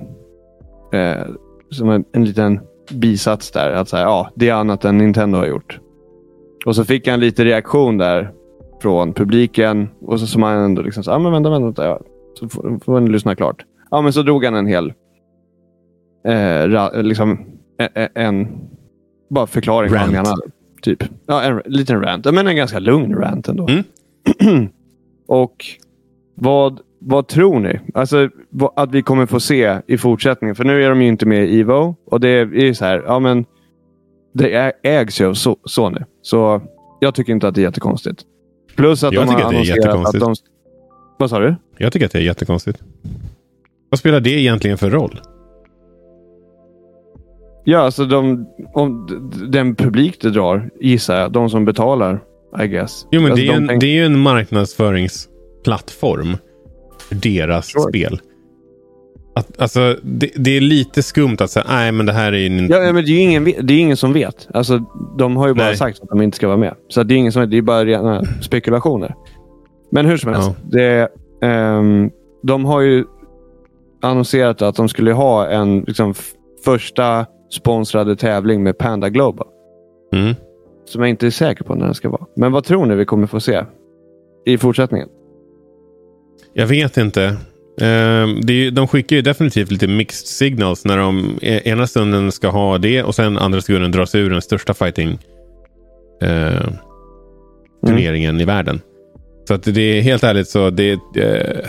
eh, som en, en liten bisats där. Att säga, ja, det är annat än Nintendo har gjort. Och så fick han lite reaktion där från publiken. Och så som han ändå liksom sa, ah, men vänta, vänta. Ja, så får, får ni lyssna klart. Ja, men så drog han en hel eh, ra, liksom, en, en bara förklaring. vad han Rant. menade, Typ. Ja, en liten rant. Men en ganska lugn rant ändå. Mm. och vad, vad tror ni? Alltså att vi kommer få se i fortsättningen. För nu är de ju inte med i Evo. Och det är ju så här, ja men det ägs ju av So- Sony. Så jag tycker inte att det är jättekonstigt. Plus att Jag de har att annonserat att de... Vad sa du? Jag tycker att det är jättekonstigt. Vad spelar det egentligen för roll? Ja, alltså de, om, den publik det drar, gissar jag. De som betalar, I guess. Jo, men alltså, det, är de en, tänk- det är ju en marknadsföringsplattform för deras Sure. spel. Att, alltså, det, det är lite skumt att säga nej men det här är en- Ja, men det är ju ingen, det är ingen som vet. Alltså, de har ju bara Nej. sagt att de inte ska vara med. Så det är ingen som vet. Det är bara rena spekulationer. Men hur som helst. Det, ehm, de har ju annonserat att de skulle ha en liksom, första sponsrade tävling med Panda Global. Mm. Som jag inte är säker på när den ska vara. Men vad tror ni vi kommer få se i fortsättningen? Jag vet inte. Ehm, de skickar ju definitivt lite mixed signals när de e- ena stunden ska ha det och sen andra stunden dra sig ur den största fighting eh, turneringen i världen. Så att det är helt ärligt så det... Eh,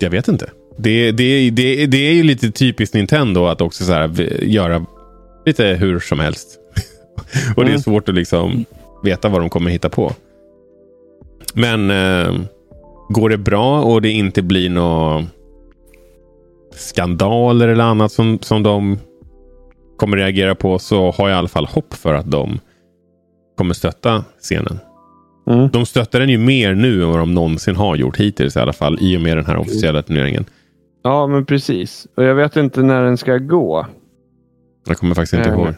jag vet inte. Det, det, det, det är ju lite typiskt Nintendo att också så här, göra lite hur som helst. Och det är Mm. svårt att liksom veta vad de kommer hitta på. Men eh, går det bra och det inte blir några skandaler eller annat som, som de kommer reagera på så har jag i alla fall hopp för att de kommer stötta scenen. Mm. De stöttar den ju mer nu än vad de någonsin har gjort hittills i alla fall i och med den här officiella turneringen. Ja, men precis. Och jag vet inte när den ska gå Jag kommer faktiskt inte Nej, ihåg.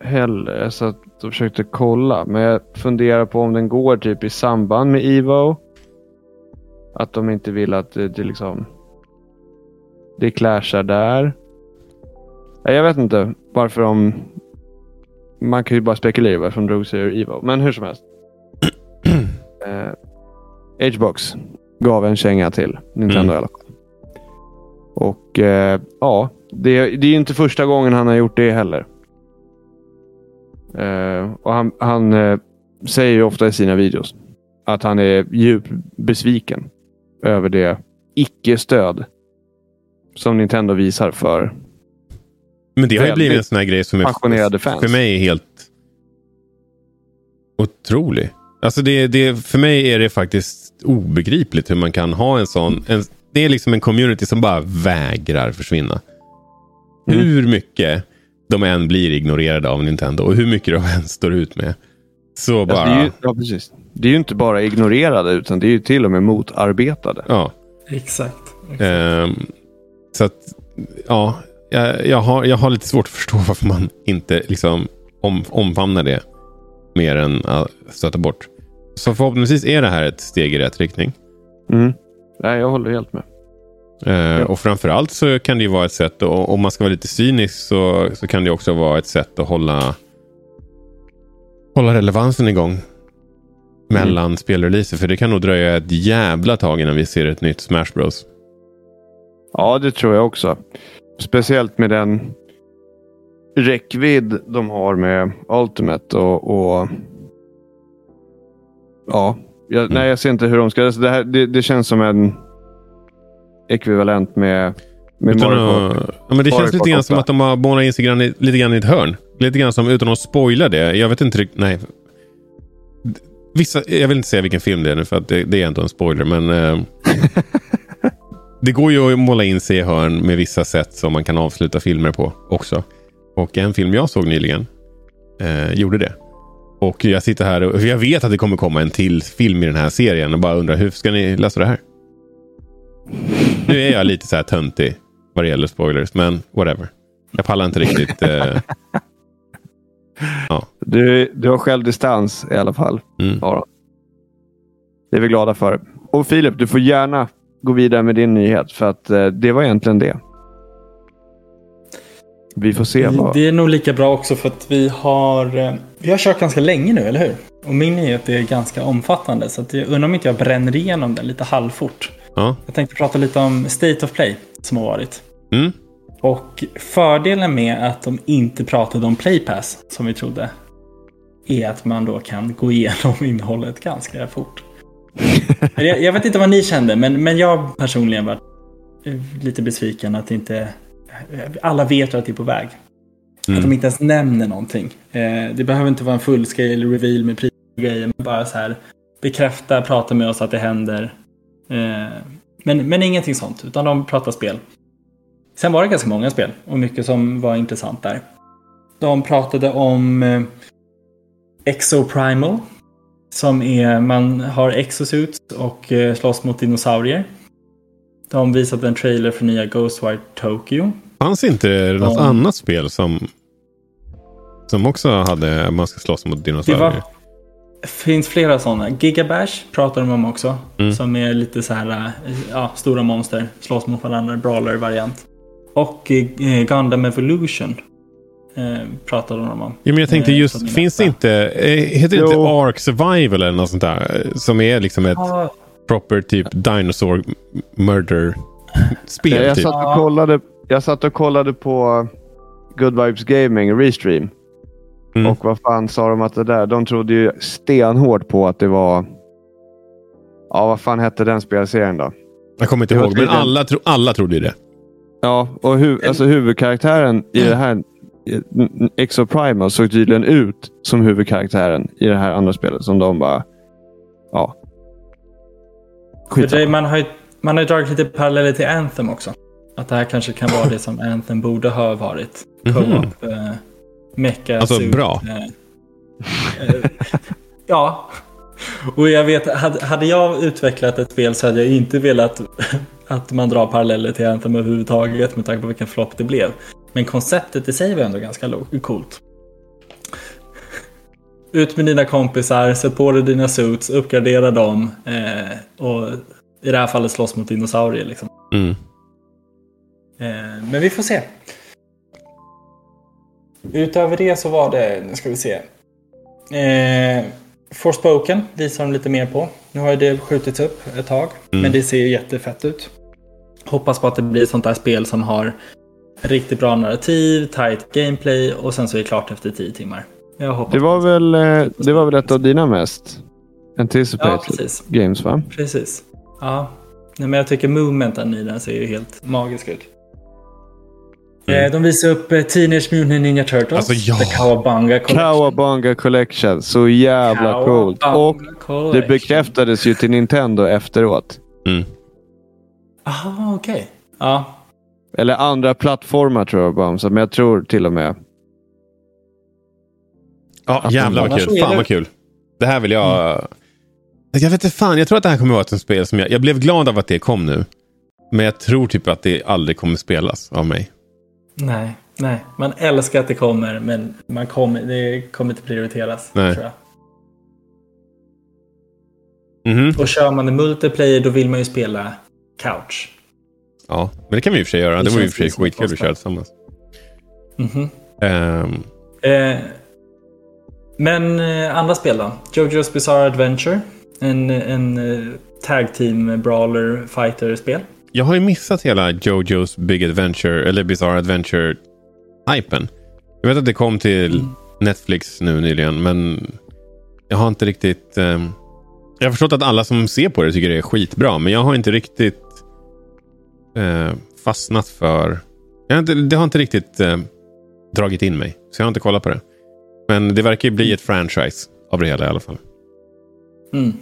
Heller. Så att jag försökte kolla. Men jag funderar på om den går typ i samband med Evo. Att de inte vill att det, det liksom... Det clashar där. Jag vet inte varför de... Man kan ju bara spekulera varför de drog sig ur Evo. Men hur som helst. eh, Hbox gav en känga till Nintendo Mm. i alla fall. Och eh, ja, det, det är ju inte första gången han har gjort det heller. Eh, och han han eh, säger ju ofta i sina videos att han är djupt besviken över det icke-stöd som Nintendo visar för Men det har ju blivit en sån här grej som är fans. för mig är helt otrolig. Alltså det, det, för mig är det faktiskt obegripligt hur man kan ha en sån... En, det är liksom en community som bara vägrar försvinna. Mm. Hur mycket de än blir ignorerade av Nintendo och hur mycket de än står ut med. Så bara... Alltså, det, är ju, ja, precis. det är ju inte bara ignorerade utan det är ju till och med motarbetade. ja. Exakt. Ehm, så att, ja, jag, jag, har, jag har lite svårt att förstå varför man inte liksom om, omfamnar det mer än att stöta bort. Så förhoppningsvis är det här ett steg i rätt riktning. Mm. Nej, jag håller helt med. Eh, Och framförallt så kan det ju vara ett sätt, och om man ska vara lite cynisk så, så kan det också vara ett sätt att hålla, hålla relevansen igång. Mellan spelreleaser. För det kan nog dröja ett jävla tag innan vi ser ett nytt Smash Bros. Ja, det tror jag också. Speciellt med den räckvidd de har med Ultimate och... och ja, jag, nej, jag ser inte hur de ska... Det, här, det, det känns som en ekvivalent med, med Utan Mario Kart. ja, men det Mario känns lite grann som 8. att de har målat in sig grann i, lite grann i ett hörn. Lite grann som utan att spoila det. Jag vet inte riktigt. Nej. Vissa, jag vill inte säga vilken film det är nu för att det, det är inte en spoiler. Men eh, det går ju att måla in sig i hörn med vissa sätt som man kan avsluta filmer på också. Och en film jag såg nyligen eh, gjorde det. Och jag sitter här och jag vet att det kommer komma en till film i den här serien och bara undrar hur ska ni lösa det här? Nu är jag lite så här töntig vad det gäller spoilers, men whatever. Jag pallar inte riktigt. Eh, Du, du har självdistans i alla fall. mm. Aron. Det är vi glada för. Och Filip, du får gärna gå vidare med din nyhet. För att eh, det var egentligen det. Vi får se vad... Det är nog lika bra också för att vi har, eh, vi har kört ganska länge nu, eller hur? Och min nyhet är ganska omfattande så att jag undrar om inte jag bränner igenom den lite halvfort. Ja. Jag tänkte prata lite om State of Play som har varit. Mm. Och fördelen med att de inte pratade om Playpass som vi trodde är att man då kan gå igenom innehållet ganska fort. jag, jag vet inte vad ni kände, men, men jag personligen var lite besviken att inte alla vet att det är på väg. Mm. Att de inte ens nämner någonting. Eh, det behöver inte vara en fullscale reveal med pris och grejer. Men bara så här bekräfta, prata med oss att det händer. Eh, men, men ingenting sånt, utan de pratar spel. sen var det ganska många spel och mycket som var intressant där. De pratade om eh, Exoprimal. Som är, man har exosuits och eh, slåss mot dinosaurier. De visade en trailer för nya Ghostwire Tokyo. Fanns inte något Ja. annat spel som, som också hade man ska slåss mot Det dinosaurier? var, finns flera sådana. Gigabash pratar de om också. Mm. Som är lite så här, eh, ja, stora monster. Slåss mot varandra, brawler-variant. Och eh, Gundam Evolution eh, pratade de om. Ja, men jag tänkte Eh, just, är finns det inte, eh, heter det Jo. inte Ark Survival eller något sånt där? eh, Som är liksom ett Ja, proper typ dinosaur murder spel. jag, typ. satt och kollade, jag satt och kollade på Good Vibes Gaming Restream. Mm. Och vad fan sa de att det där? De trodde ju stenhårt på att det var... Ja, vad fan hette den spelserien då? Jag kommer inte ihåg, men alla, tro, alla trodde ju det. Ja, och hu- alltså huvudkaraktären i det här i- Exoprimal såg tydligen ut som huvudkaraktären i det här andra spelet. Som de bara... Ja. Skitsamma. man, har ju, man har ju dragit lite paralleller till Anthem också. Att det här kanske kan vara det som Anthem borde ha varit. Mhm. Co-op. Mecha Alltså, suit, bra. eh, eh, ja. Och jag vet, hade, jag utvecklat ett spel så hade jag inte velat att man drar paralleller till Anthem överhuvudtaget med tanke på vilken flopp det blev. Men konceptet i sig var ändå ganska coolt. Ut med dina kompisar, sätt på dig dina suits, uppgradera dem eh, och i det här fallet slåss mot dinosaurier. Liksom. Mm. Eh, men vi får se. Utöver det så var det, nu ska vi se. Eh, Forspoken visar de lite mer på. Nu har ju det skjutits upp ett tag. Mm. Men det ser ju jättefett ut. Hoppas på att det blir sånt där spel som har riktigt bra narrativ, tight gameplay och sen så är det klart efter 10 timmar. Jag hoppas Det var väl, eh, det var väl ett av dina mest Ja, anticipated precis. games va? Precis. Ja. Nej, men jag tycker movementen i den ser ju helt magisk ut. Mm. Eh, De visar upp eh, Teenage Mutant Ninja Turtles. Alltså, ja. The Cowabunga Collection. Cowabunga Collection. Så jävla coolt. Och Cowabunga det Collection. bekräftades ju till Nintendo efteråt. Mm. Aha, okej. Ja. Eller andra plattformar tror jag bara. Så, men jag tror till och med. Ja, Att jävlar vad kul. Fan vad kul. Det här vill jag... Jag vet inte fan. Jag tror att det här kommer vara ett spel som jag... Jag blev glad av att det kom nu. Men jag tror typ att det aldrig kommer spelas av mig. Nej, nej. Man älskar att det kommer, men man kommer, det kommer inte prioriteras. Nej. Tror jag. Mhm. Och kör man det multiplayer då vill man ju spela couch. Ja, men det kan vi i och för sig göra. Det, Det vore i och känns för sig skitkul att köra tillsammans. Mhm. Ehm, Eh, men eh, andra spel då? Jojo's Bizarre Adventure. En, en eh, tag team brawler fighter-spel. Jag har ju missat hela Jojo's Big Adventure, eller Bizarre Adventure-hypen. Jag vet att det kom till Mm. Netflix nu nyligen, men jag har inte riktigt... ehm, jag har förstått att alla som ser på det tycker det är skitbra, men jag har inte riktigt eh, fastnat för... Jag har inte, det har inte riktigt eh, dragit in mig, så jag har inte kollat på det. Men det verkar ju bli ett franchise av det hela i alla fall. Mm.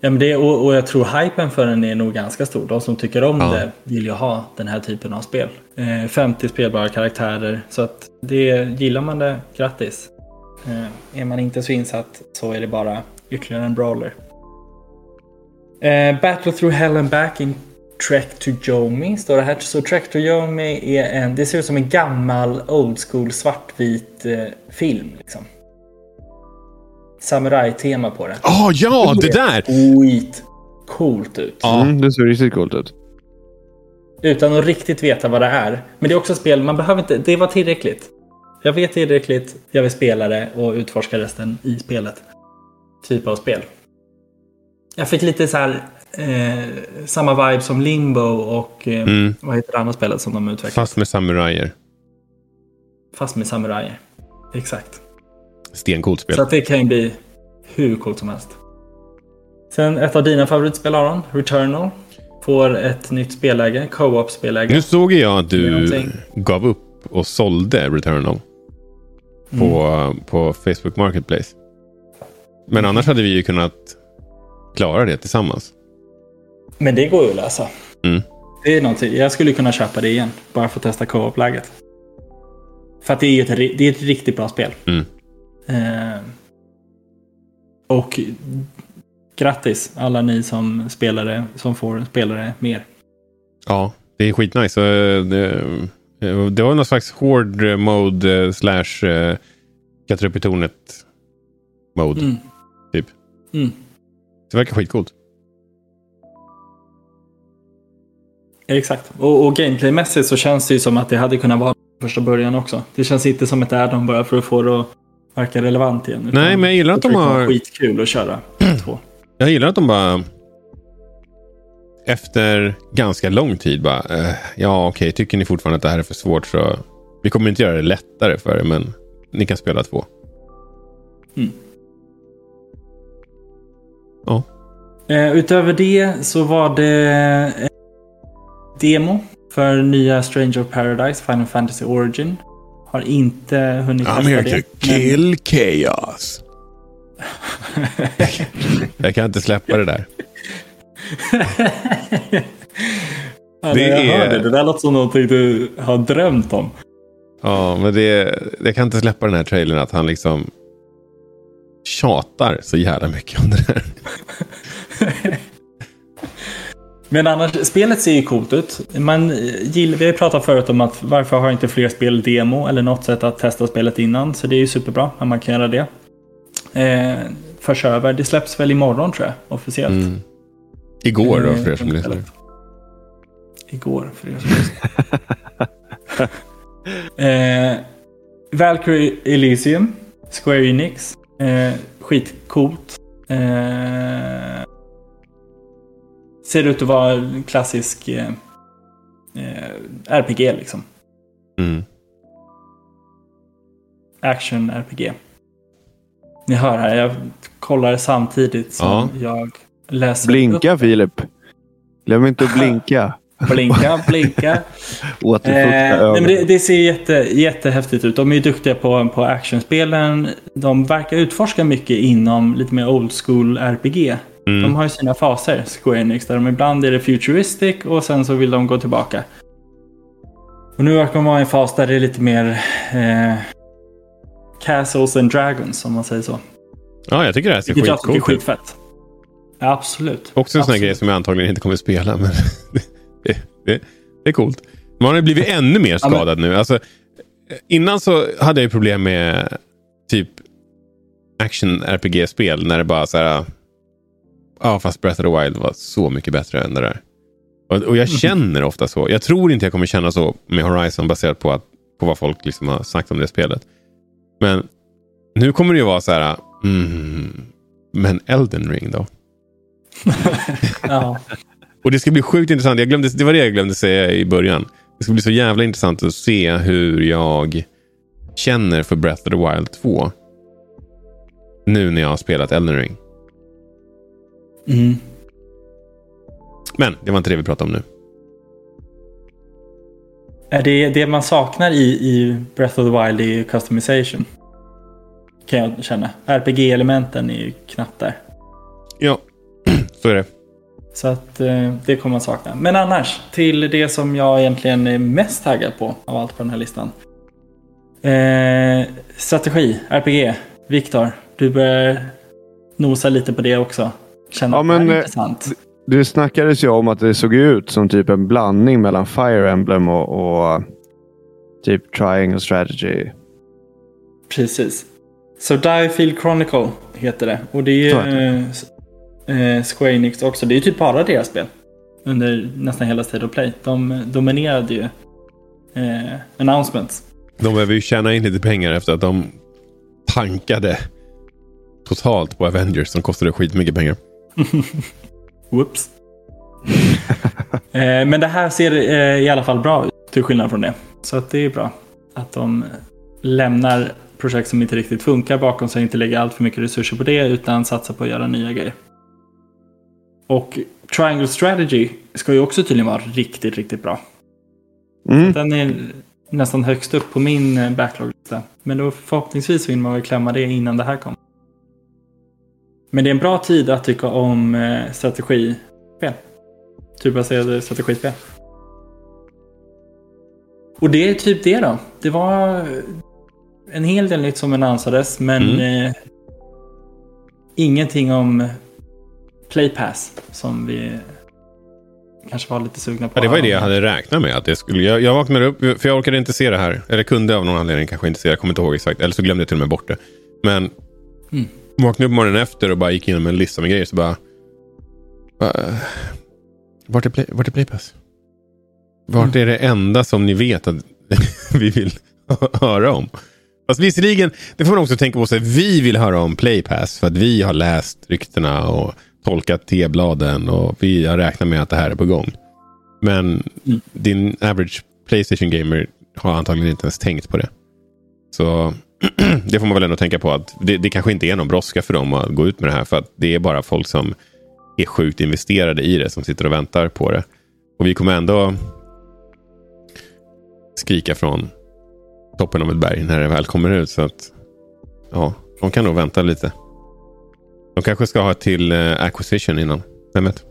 Ja, men det, och, och jag tror hypen för den är nog ganska stor. De som tycker om Ja. det vill ju ha den här typen av spel. Eh, 50 spelbara karaktärer. Så att det, gillar man det, grattis. Eh, är man inte så insatt så är det bara ytterligare en brawler. Eh, Battle through hell and back in Trek to Yomi står det här. Så Trek to Yomi är en, det ser ut som en gammal old school svartvit eh, film. Liksom. Samurai-tema på det. Åh ja, det där! Skit coolt ut. Ja. Mm, det ser riktigt coolt ut. Utan att riktigt veta vad det är. Men det är också ett spel, man behöver inte, det var tillräckligt. Jag vet tillräckligt, jag vill spela det och utforska resten i spelet. Typ av spel. Jag fick lite så här eh, samma vibe som Limbo och eh, Mm. vad heter det andra spelet som de utvecklat? Fast med samurajer. Fast med samurajer. Exakt. Stencoolt spel. Så det kan ju bli hur coolt som helst. Sen ett av dina favoritspel Aron, Returnal. Får ett nytt spelläge, co-op spelläge. Nu såg jag att du gav upp och sålde Returnal på, Mm. på Facebook Marketplace. Men annars hade vi ju kunnat klara det tillsammans. Men det går ju att lösa. Mm. det är någonting. Jag skulle kunna köpa det igen. Bara för att testa co-op-läget. För att det är, ett, det är ett riktigt bra spel. Mm. Eh, och grattis alla ni som spelare som får spelare mer. Ja, det är skitnice. Eh, Det, eh, det var någon slags hård mode eh, slash klättra upp i tornet mode. Mm. Typ. Mm. Det verkar skitcoolt. Exakt. Och, och gameplaymässigt så känns det ju som att det hade kunnat vara första början också. Det känns inte som ett add-on bara för att få det att verka relevant igen. Nej, men jag gillar att de har... Skitkul att köra två. Jag gillar att de bara... Efter ganska lång tid bara... Eh, ja, okej. tycker ni fortfarande att det här är för svårt så... Vi kommer inte göra det lättare för er, men ni kan spela två. Mm. Ja. Eh, utöver det så var det eh, demo för nya Stranger of Paradise, Final Fantasy Origin. Har inte hunnit testa det. men- chaos. jag kan inte släppa det där. Det jag är- hör det. det där låter som någonting du har drömt om. Ja, men det, jag kan inte släppa den här trailern att han liksom tjatar så jävla mycket om det där. Men annars, spelet ser ju coolt ut. Man gillar, vi har ju pratat förut om att varför har inte fler spel demo eller något sätt att testa spelet innan. Så det är ju superbra att man kan göra det. Eh, förs över. Det släpps väl imorgon tror jag, officiellt. Mm. Igår då, för er som lyssnar. Igår, för er som lyssnar. eh, Valkyrie Elysium, Square Enix. Eh, skitcoolt. Eh, ser ut att vara en klassisk eh, eh, RPG liksom. Mm. Action-RPG. Ni hör här, jag kollar samtidigt som Ja. jag läser Blinka Filip. Glöm inte att blinka. upp. Blinka, blinka. Eh, nej, men det, det ser jätte, jättehäftigt ut. De är duktiga på, på actionspelen. De verkar utforska mycket inom lite mer old school RPG. Mm. De har ju sina faser, Square Enix, där de ibland är det futuristic och sen så vill de gå tillbaka. Och nu verkar de vara i en fas där det är lite mer eh, Castles and Dragons, om man säger så. Ja, jag tycker det här ser Vilket jag tycker är skitcoolt ut. skitfett. Ja, absolut. Också en sån här grej som jag antagligen inte kommer att spela. Men det, det, det är coolt. Man har ju blivit ännu mer Ja, men- skadad nu. Alltså, innan så hade jag ju problem med typ action-RPG-spel. När det bara så här... Ja, fast Breath of the Wild var så mycket bättre än det där. Och, och jag känner ofta så. Jag tror inte jag kommer känna så med Horizon baserat på, att, på vad folk liksom har sagt om det spelet. Men nu kommer det ju vara så här... Mm, men Elden Ring då? Ja. Och det ska bli sjukt intressant. Jag glömde, det var det jag glömde säga i början. Det ska bli så jävla intressant att se hur jag känner för Breath of the Wild 2. Nu när jag har spelat Elden Ring. Mm. Men det var inte det vi pratade om nu. Är det, det man saknar i, i Breath of the Wild är ju customization. Kan jag känna. RPG-elementen är ju knappt där. Ja, så är det. Så att eh, det kommer man sakna. Men annars, till det som jag egentligen är mest taggad på av allt på den här listan. Eh, strategi, RPG. Viktor, du börjar nosa lite på det också. Känner Ja, att det men, är eh, intressant. Det snackades ju om att det såg ut som typ en blandning mellan Fire Emblem och, och typ Triangle Strategy. Precis. Så Diefield Chronicle heter det. Och det är ju eh, eh, Square Enix också. Det är ju typ bara deras spel. Under nästan hela State of Play. De dominerade ju eh, announcements. De behöver ju tjäna in lite pengar efter att de tankade totalt på Avengers som kostade skitmycket pengar. Whoops. eh, men det här ser eh, i alla fall bra ut. Till skillnad från det. Så att det är bra. Att de lämnar projekt som inte riktigt funkar bakom sig. Inte lägger allt för mycket resurser på det. Utan satsar på att göra nya grejer. Och Triangle Strategy ska ju också tydligen vara riktigt, riktigt bra. Mm. Den är nästan högst upp på min eh, backlog-lista. Men då förhoppningsvis vill man väl klämma det innan det här kommer. Men det är en bra tid att tycka om eh, strategispel. Turbaserade strategispel. Och det är typ det då. Det var en hel del nytt som annonsades, men Mm. eh, ingenting om Playpass som vi kanske var lite sugna på. Ja, det var ju det jag hade räknat med. Att det skulle, jag, jag vaknade upp, för jag orkade inte se det här. Eller kunde av någon anledning kanske inte se det. Jag kommer inte ihåg exakt. Eller så glömde jag till och med bort det. Men Mm. Vaknade upp morgonen efter och bara gick igenom en lista med grejer. Så bara... Uh, vart, är play, vart är Playpass? Vart är det enda som ni vet att vi vill höra om? Fast visserligen, det får man också tänka på sig. Vi vill höra om Playpass för att vi har läst ryktena och tolkat T-bladen och vi har räknat med att det här är på gång. Men Mm. din average Playstation gamer har antagligen inte ens tänkt på det. Så det får man väl ändå tänka på att det, det kanske inte är någon brådska för dem att gå ut med det här. För att det är bara folk som är sjukt investerade i det som sitter och väntar på det. Och vi kommer ändå skrika från toppen av ett berg när det väl kommer ut. Så att ja, de kan nog vänta lite. De kanske ska ha till eh, acquisition innan. Vem vet?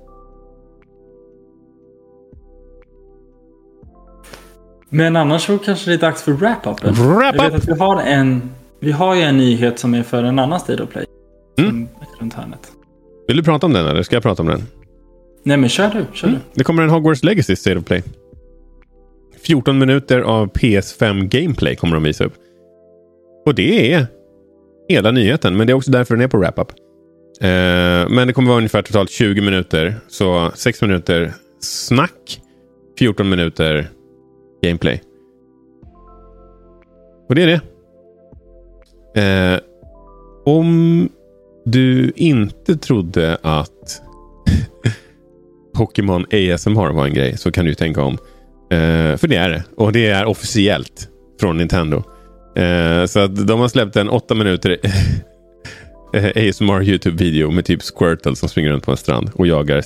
Men annars så kanske det är dags för wrap-upen. Wrap Jag vet up! att vi har en vi har ju en nyhet som är för en annan State of Play. Mm. Runt hörnet. Vill du prata om den eller ska jag prata om den? Nej men kör du, kör du. Det kommer en Hogwarts Legacy State of Play. 14 minuter av PS5 Gameplay kommer de visa upp. Och det är hela nyheten, men det är också därför den är på wrap-up. Eh, men det kommer vara ungefär totalt 20 minuter. Så 6 minuter snack, 14 minuter gameplay. Och det är det. Eh, om du inte trodde att Pokémon ASMR var en grej så kan du tänka om. Eh, för det är det. Och det är officiellt från Nintendo. Eh, så att de har släppt en åtta minuter ASMR YouTube-video med typ Squirtle som springer runt på en strand och jagar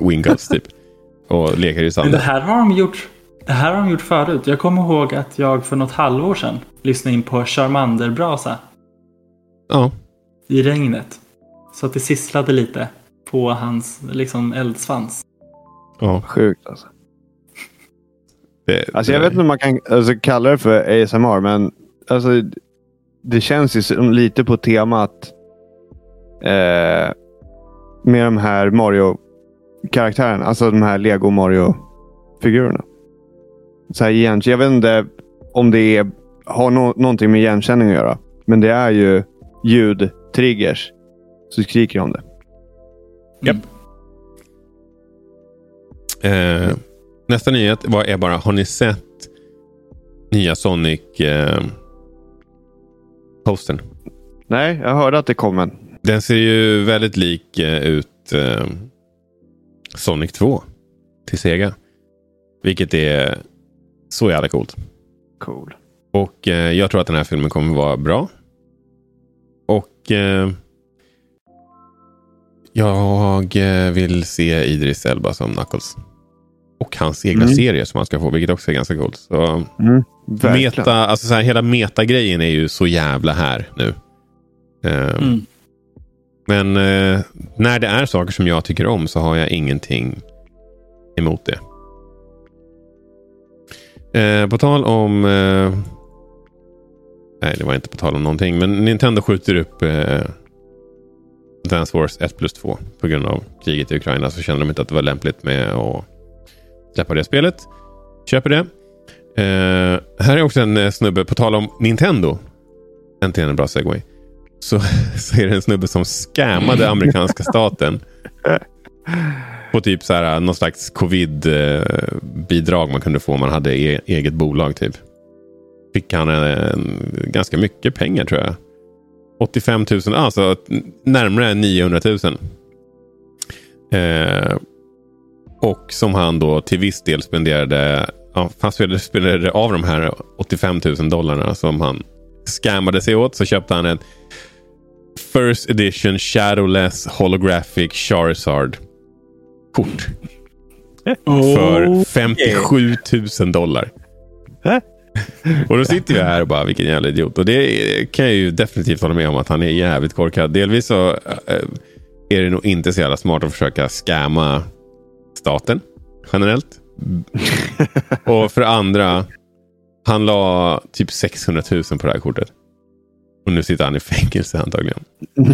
Winguts typ. Och leker i Men det sanden. här har de gjort. Det här har de gjort förut. Jag kommer ihåg att jag för något halvår sedan lyssnade in på Charmander-brasa Ja, i regnet. Så att det sisslade lite på hans liksom eldsvans. ja. Sjukt alltså. Det, Alltså jag vet inte om man kan alltså, kalla det för ASMR, men alltså, det känns ju som lite på temat eh, med de här Mario-karaktärerna. Alltså de här Lego Mario-figurerna. Så här igen, jag vet inte om det är, har no någonting med igenkänning att göra. Men det är ju ljudtriggers. Så skriker de det. Japp. Eh, nästa nyhet var, är bara, har ni sett nya Sonic eh? Nej, jag hörde att det kom en. Den ser ju väldigt lik eh, ut eh, Sonic 2 till Sega. Vilket är så jävla coolt. Cool. Och eh, jag tror att den här filmen kommer vara bra. Och eh, jag eh, vill se Idris Elba som Knuckles. Och hans egna Mm. serie som han ska få, vilket också är ganska coolt. Så, Mm, meta, alltså så här, hela metagrejen är ju så jävla här nu. Eh, Mm. Men eh, när det är saker som jag tycker om så har jag ingenting emot det. Eh, på tal om... Eh, nej, det var inte på tal om någonting. Men Nintendo skjuter upp eh, Dance Wars 1 plus 2 på grund av kriget i Ukraina. Så kände de inte att det var lämpligt med att släppa det spelet. Köper det. Eh, här är också en eh, snubbe, på tal om Nintendo. Äntligen en bra segway så, så är det en snubbe som scammade amerikanska staten. På typ så här, någon slags covid-bidrag man kunde få om man hade e eget bolag. typ. Fick han en, ganska mycket pengar tror jag. 85 000, ah, alltså närmare 900 000. Eh, och som han då till viss del spenderade, ja, han spenderade- spenderade av de här 85 000 dollarna som han scammade sig åt så köpte han en First edition Shadowless Holographic Charizard kort för 57 000 dollar. Och då sitter vi här och bara, vilken jävla idiot. Och det kan jag ju definitivt hålla med om att han är jävligt korkad. Delvis så äh, är det nog inte så jävla smart att försöka scamma staten generellt. och för andra Han la typ 600 000 på det här kortet. Och nu sitter han i fängelse antagligen.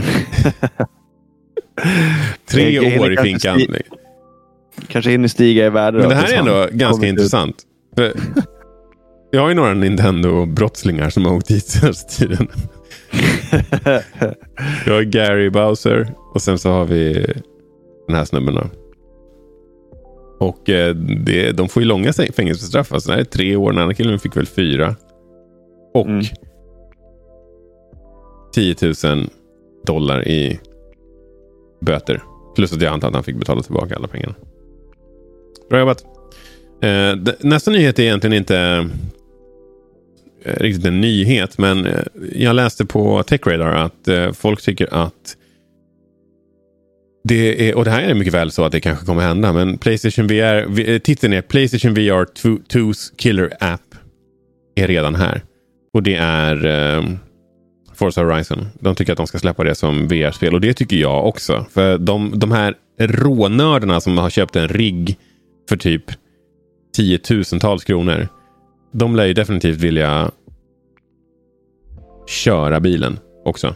Tre år i finkan. Kanske hinner stiga i värde. Men det här är ändå ganska intressant. Jag har ju några Nintendo-brottslingar som har åkt dit senaste tiden. jag har Gary Bowser och sen så har vi den här snubben. Då. Och eh, det, de får ju långa fängelsestraff. Alltså det här är tre år. Den andra killen fick väl fyra. Och mm. 10 000 dollar i böter. Plus att jag antar att han fick betala tillbaka alla pengarna. Bra jobbat. Eh, nästa nyhet är egentligen inte eh, riktigt en nyhet. Men eh, jag läste på TechRadar att eh, folk tycker att det är, och det här är mycket väl så att det kanske kommer hända. Men Playstation VR, eh, titeln är Playstation VR 2's Killer App är redan här. Och det är eh, Forza Horizon. De tycker att de ska släppa det som VR-spel och det tycker jag också. För de, de här rånördarna som har köpt en rigg för typ tiotusentals kronor. De lär ju definitivt vilja köra bilen också.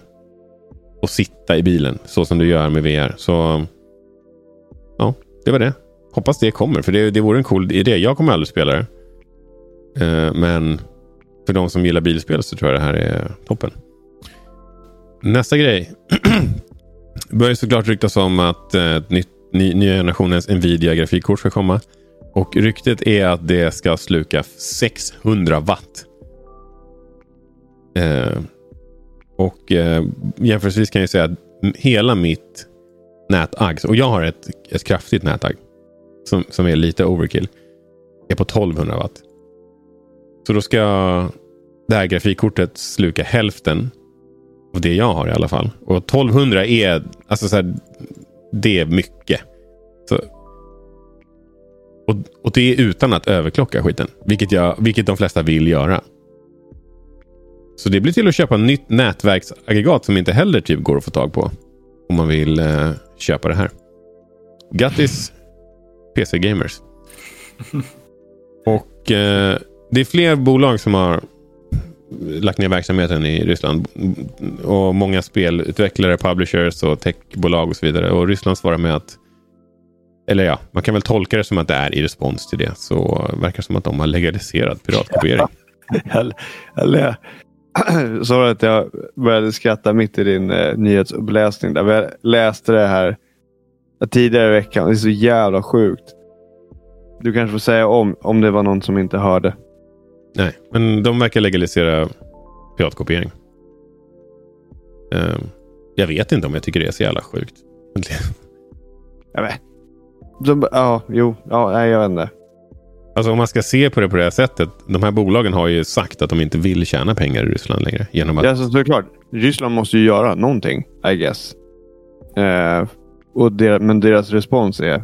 Och sitta i bilen så som du gör med VR. Så ja, det var det. Hoppas det kommer för det, det vore en cool idé. Jag kommer aldrig spela det. Eh, men för de som gillar bilspel så tror jag det här är toppen. Nästa grej. det börjar såklart ryktas om att eh, ett nytt, ny, nya generationens Nvidia grafikkort ska komma. Och ryktet är att det ska sluka 600 watt. Eh, och eh, jämförelsevis kan jag säga att hela mitt nätagg, och jag har ett, ett kraftigt nätagg som, som är lite overkill, är på 1200 watt. Så då ska det här grafikkortet sluka hälften av det jag har i alla fall. Och 1200 är, alltså så här, det är mycket. Så, och, och det är utan att överklocka skiten. Vilket, jag, vilket de flesta vill göra. Så det blir till att köpa ett nytt nätverksaggregat som inte heller typ går att få tag på. Om man vill eh, köpa det här. Grattis PC Gamers. Och eh, det är fler bolag som har lagt ner verksamheten i Ryssland. Och många spelutvecklare, publishers och techbolag och så vidare. Och Ryssland svarar med att eller ja, man kan väl tolka det som att det är i respons till det. Så verkar det som att de har legaliserat piratkopiering. eller, Sorry att jag började skratta mitt i din eh, nyhetsuppläsning. Där. Jag läste det här tidigare i veckan. Det är så jävla sjukt. Du kanske får säga om, om det var någon som inte hörde. Nej, men de verkar legalisera piratkopiering. Uh, jag vet inte om jag tycker det är så jävla sjukt. jag vet. De, ja, jo, ja, nej, jag vet inte. Alltså om man ska se på det på det här sättet. De här bolagen har ju sagt att de inte vill tjäna pengar i Ryssland längre. Genom att... Ja, alltså, såklart. Ryssland måste ju göra någonting, I guess. Uh, och der, men deras respons är...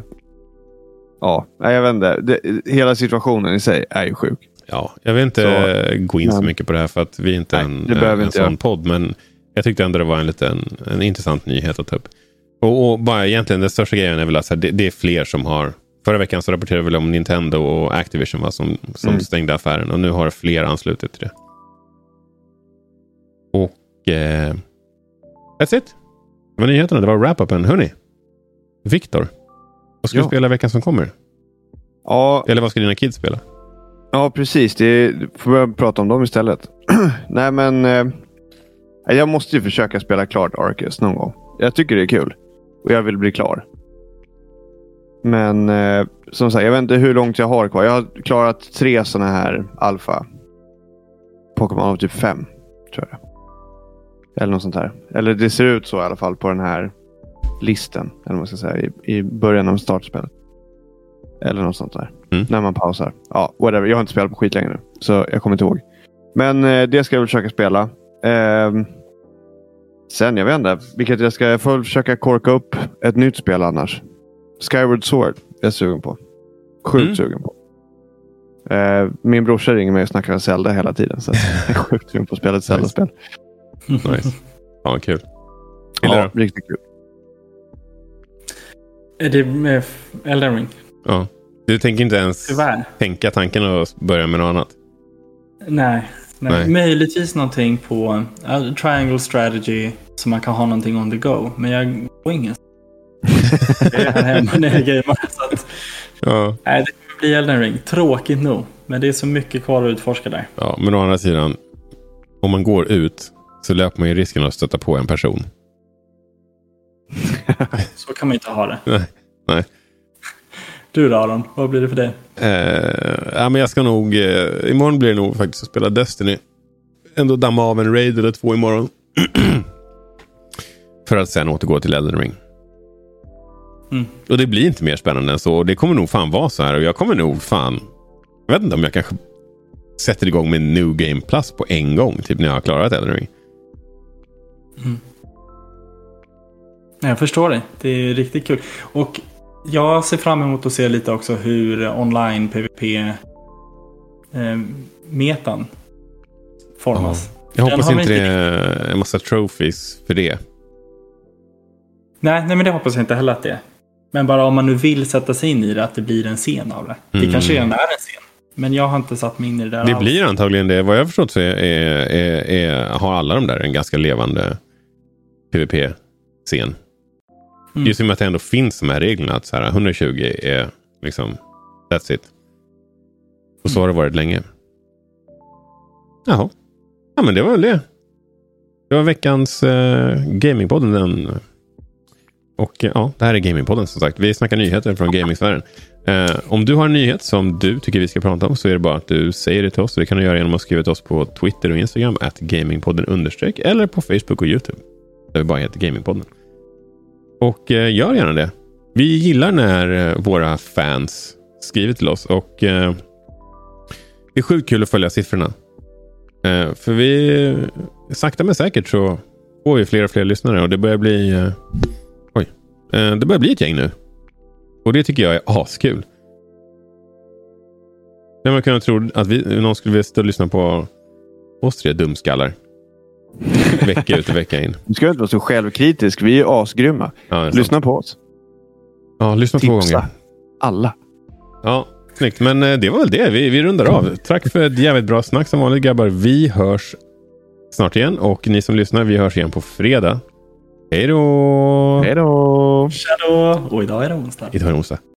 Ja, nej, jag vet inte. Det, hela situationen i sig är ju sjuk. Ja, jag vill inte så, gå in så mycket på det här för att vi är inte nej, en, en sån podd. Men jag tyckte ändå det var en, liten, en intressant nyhet att ta upp. Och, och bara egentligen den största grejen är väl att det, det, är fler som har... Förra veckan så rapporterade vi om Nintendo och Activision va, som, som mm. stängde affären. Och nu har fler anslutit till det. Och... Eh, that's it. Det var nyheterna. Det var wrap-upen. Hörni. Viktor. Vad ska ja. du spela veckan som kommer? Ja. Eller vad ska dina kids spela? Ja, precis. Det får vi prata om dem istället. Nej, men eh, jag måste ju försöka spela klart Arcus någon gång. Jag tycker det är kul och jag vill bli klar. Men eh, som sagt, jag vet inte hur långt jag har kvar. Jag har klarat tre sådana här alfa. Pokémon av typ fem, tror jag. Eller något sånt här. Eller det ser ut så i alla fall på den här listen. Eller vad man ska säga. I, i början av startspelet. Eller något sånt där. Mm. När man pausar. Ja, whatever. Jag har inte spelat på skit längre nu. Så jag kommer inte ihåg. Men eh, det ska jag försöka spela. Eh, sen, jag vet inte. Vilket jag ska jag får försöka korka upp ett nytt spel annars. Skyward Sword är jag sugen på. Sjukt mm. sugen på. Eh, min brorsa ringer mig och snackar om Zelda hela tiden. Så jag är sjukt sugen på att spela ett Zelda-spel. Nice. Ja, kul. Ja, riktigt kul. Är det med Elden Ring? Ja. Du tänker inte ens Tyvärr. tänka tanken att börja med något annat? Nej, nej. Nej. möjligtvis någonting på uh, Triangle Strategy så man kan ha någonting on the go. Men jag går ingen. jag är här hemma när jag gamer. Så att, Ja, nej, det kommer bli Elden Ring. Tråkigt nog. Men det är så mycket kvar att utforska där. ja, men å andra sidan. Om man går ut så löper man ju risken att stöta på en person. Så kan man inte ha det. Nej. Nej. Du då Aron, vad blir det för dig? Eh, ja, men jag ska nog... Eh, imorgon blir det nog faktiskt att spela Destiny. Ändå damma av en raid eller två imorgon. För att sen återgå till Elden Ring. Mm. Och det blir inte mer spännande än så. Och det kommer nog fan vara så här. Och jag kommer nog fan... Jag vet inte om jag kanske sätter igång med New Game Plus på en gång. Typ när jag har klarat Elden Ring. Nej, Jag förstår det. Det är riktigt kul. Och jag ser fram emot att se lite också hur online PVP-metan formas. Jag Den hoppas inte det är en massa trophies för det. Nej, nej, men det hoppas jag inte heller att det är. Men bara om man nu vill sätta sig in i det, att det blir en scen av det. Det Mm. kanske redan är en scen. Men jag har inte satt mig in i det där Det alls. blir antagligen det. Vad jag har förstått så är, är, är, är, har alla de där en ganska levande PVP-scen. Mm. Just i och med att det ändå finns de här reglerna. Att så här, 120 är liksom, that's it. Och så har det varit länge. Jaha. Ja, men det var väl det. Det var veckans eh, Gamingpodden. Den. Och eh, ja, det här är Gamingpodden som sagt. Vi snackar nyheter från gamingsfären. Eh, om du har en nyhet som du tycker vi ska prata om så är det bara att du säger det till oss. Det kan du göra genom att skriva till oss på Twitter och Instagram. Att gamingpodden understreck. Eller på Facebook och YouTube. Där vi bara heter Gamingpodden. Och eh, gör gärna det. Vi gillar när eh, våra fans skriver till oss. Och eh, Det är sjukt kul att följa siffrorna. Eh, för vi, sakta men säkert så får vi fler och fler lyssnare. Och det börjar bli, eh, oj, eh, det börjar bli ett gäng nu. Och det tycker jag är askul. Vem man kunna tro att vi, någon skulle vilja och lyssna på oss tre dumskallar. vecka ut och vecka in. Du ska inte vara så självkritisk. Vi är asgrymma. Ja, är. Lyssna på oss. Ja, lyssna två Tipsa. gånger. Alla. Ja, snyggt. Men eh, det var väl det. Vi, vi rundar av. Tack för ett jävligt bra snack som vanligt grabbar. Vi hörs snart igen. Och ni som lyssnar, vi hörs igen på fredag. Hej då! Hej då! Tja då! Och idag är det onsdag. Idag är det onsdag.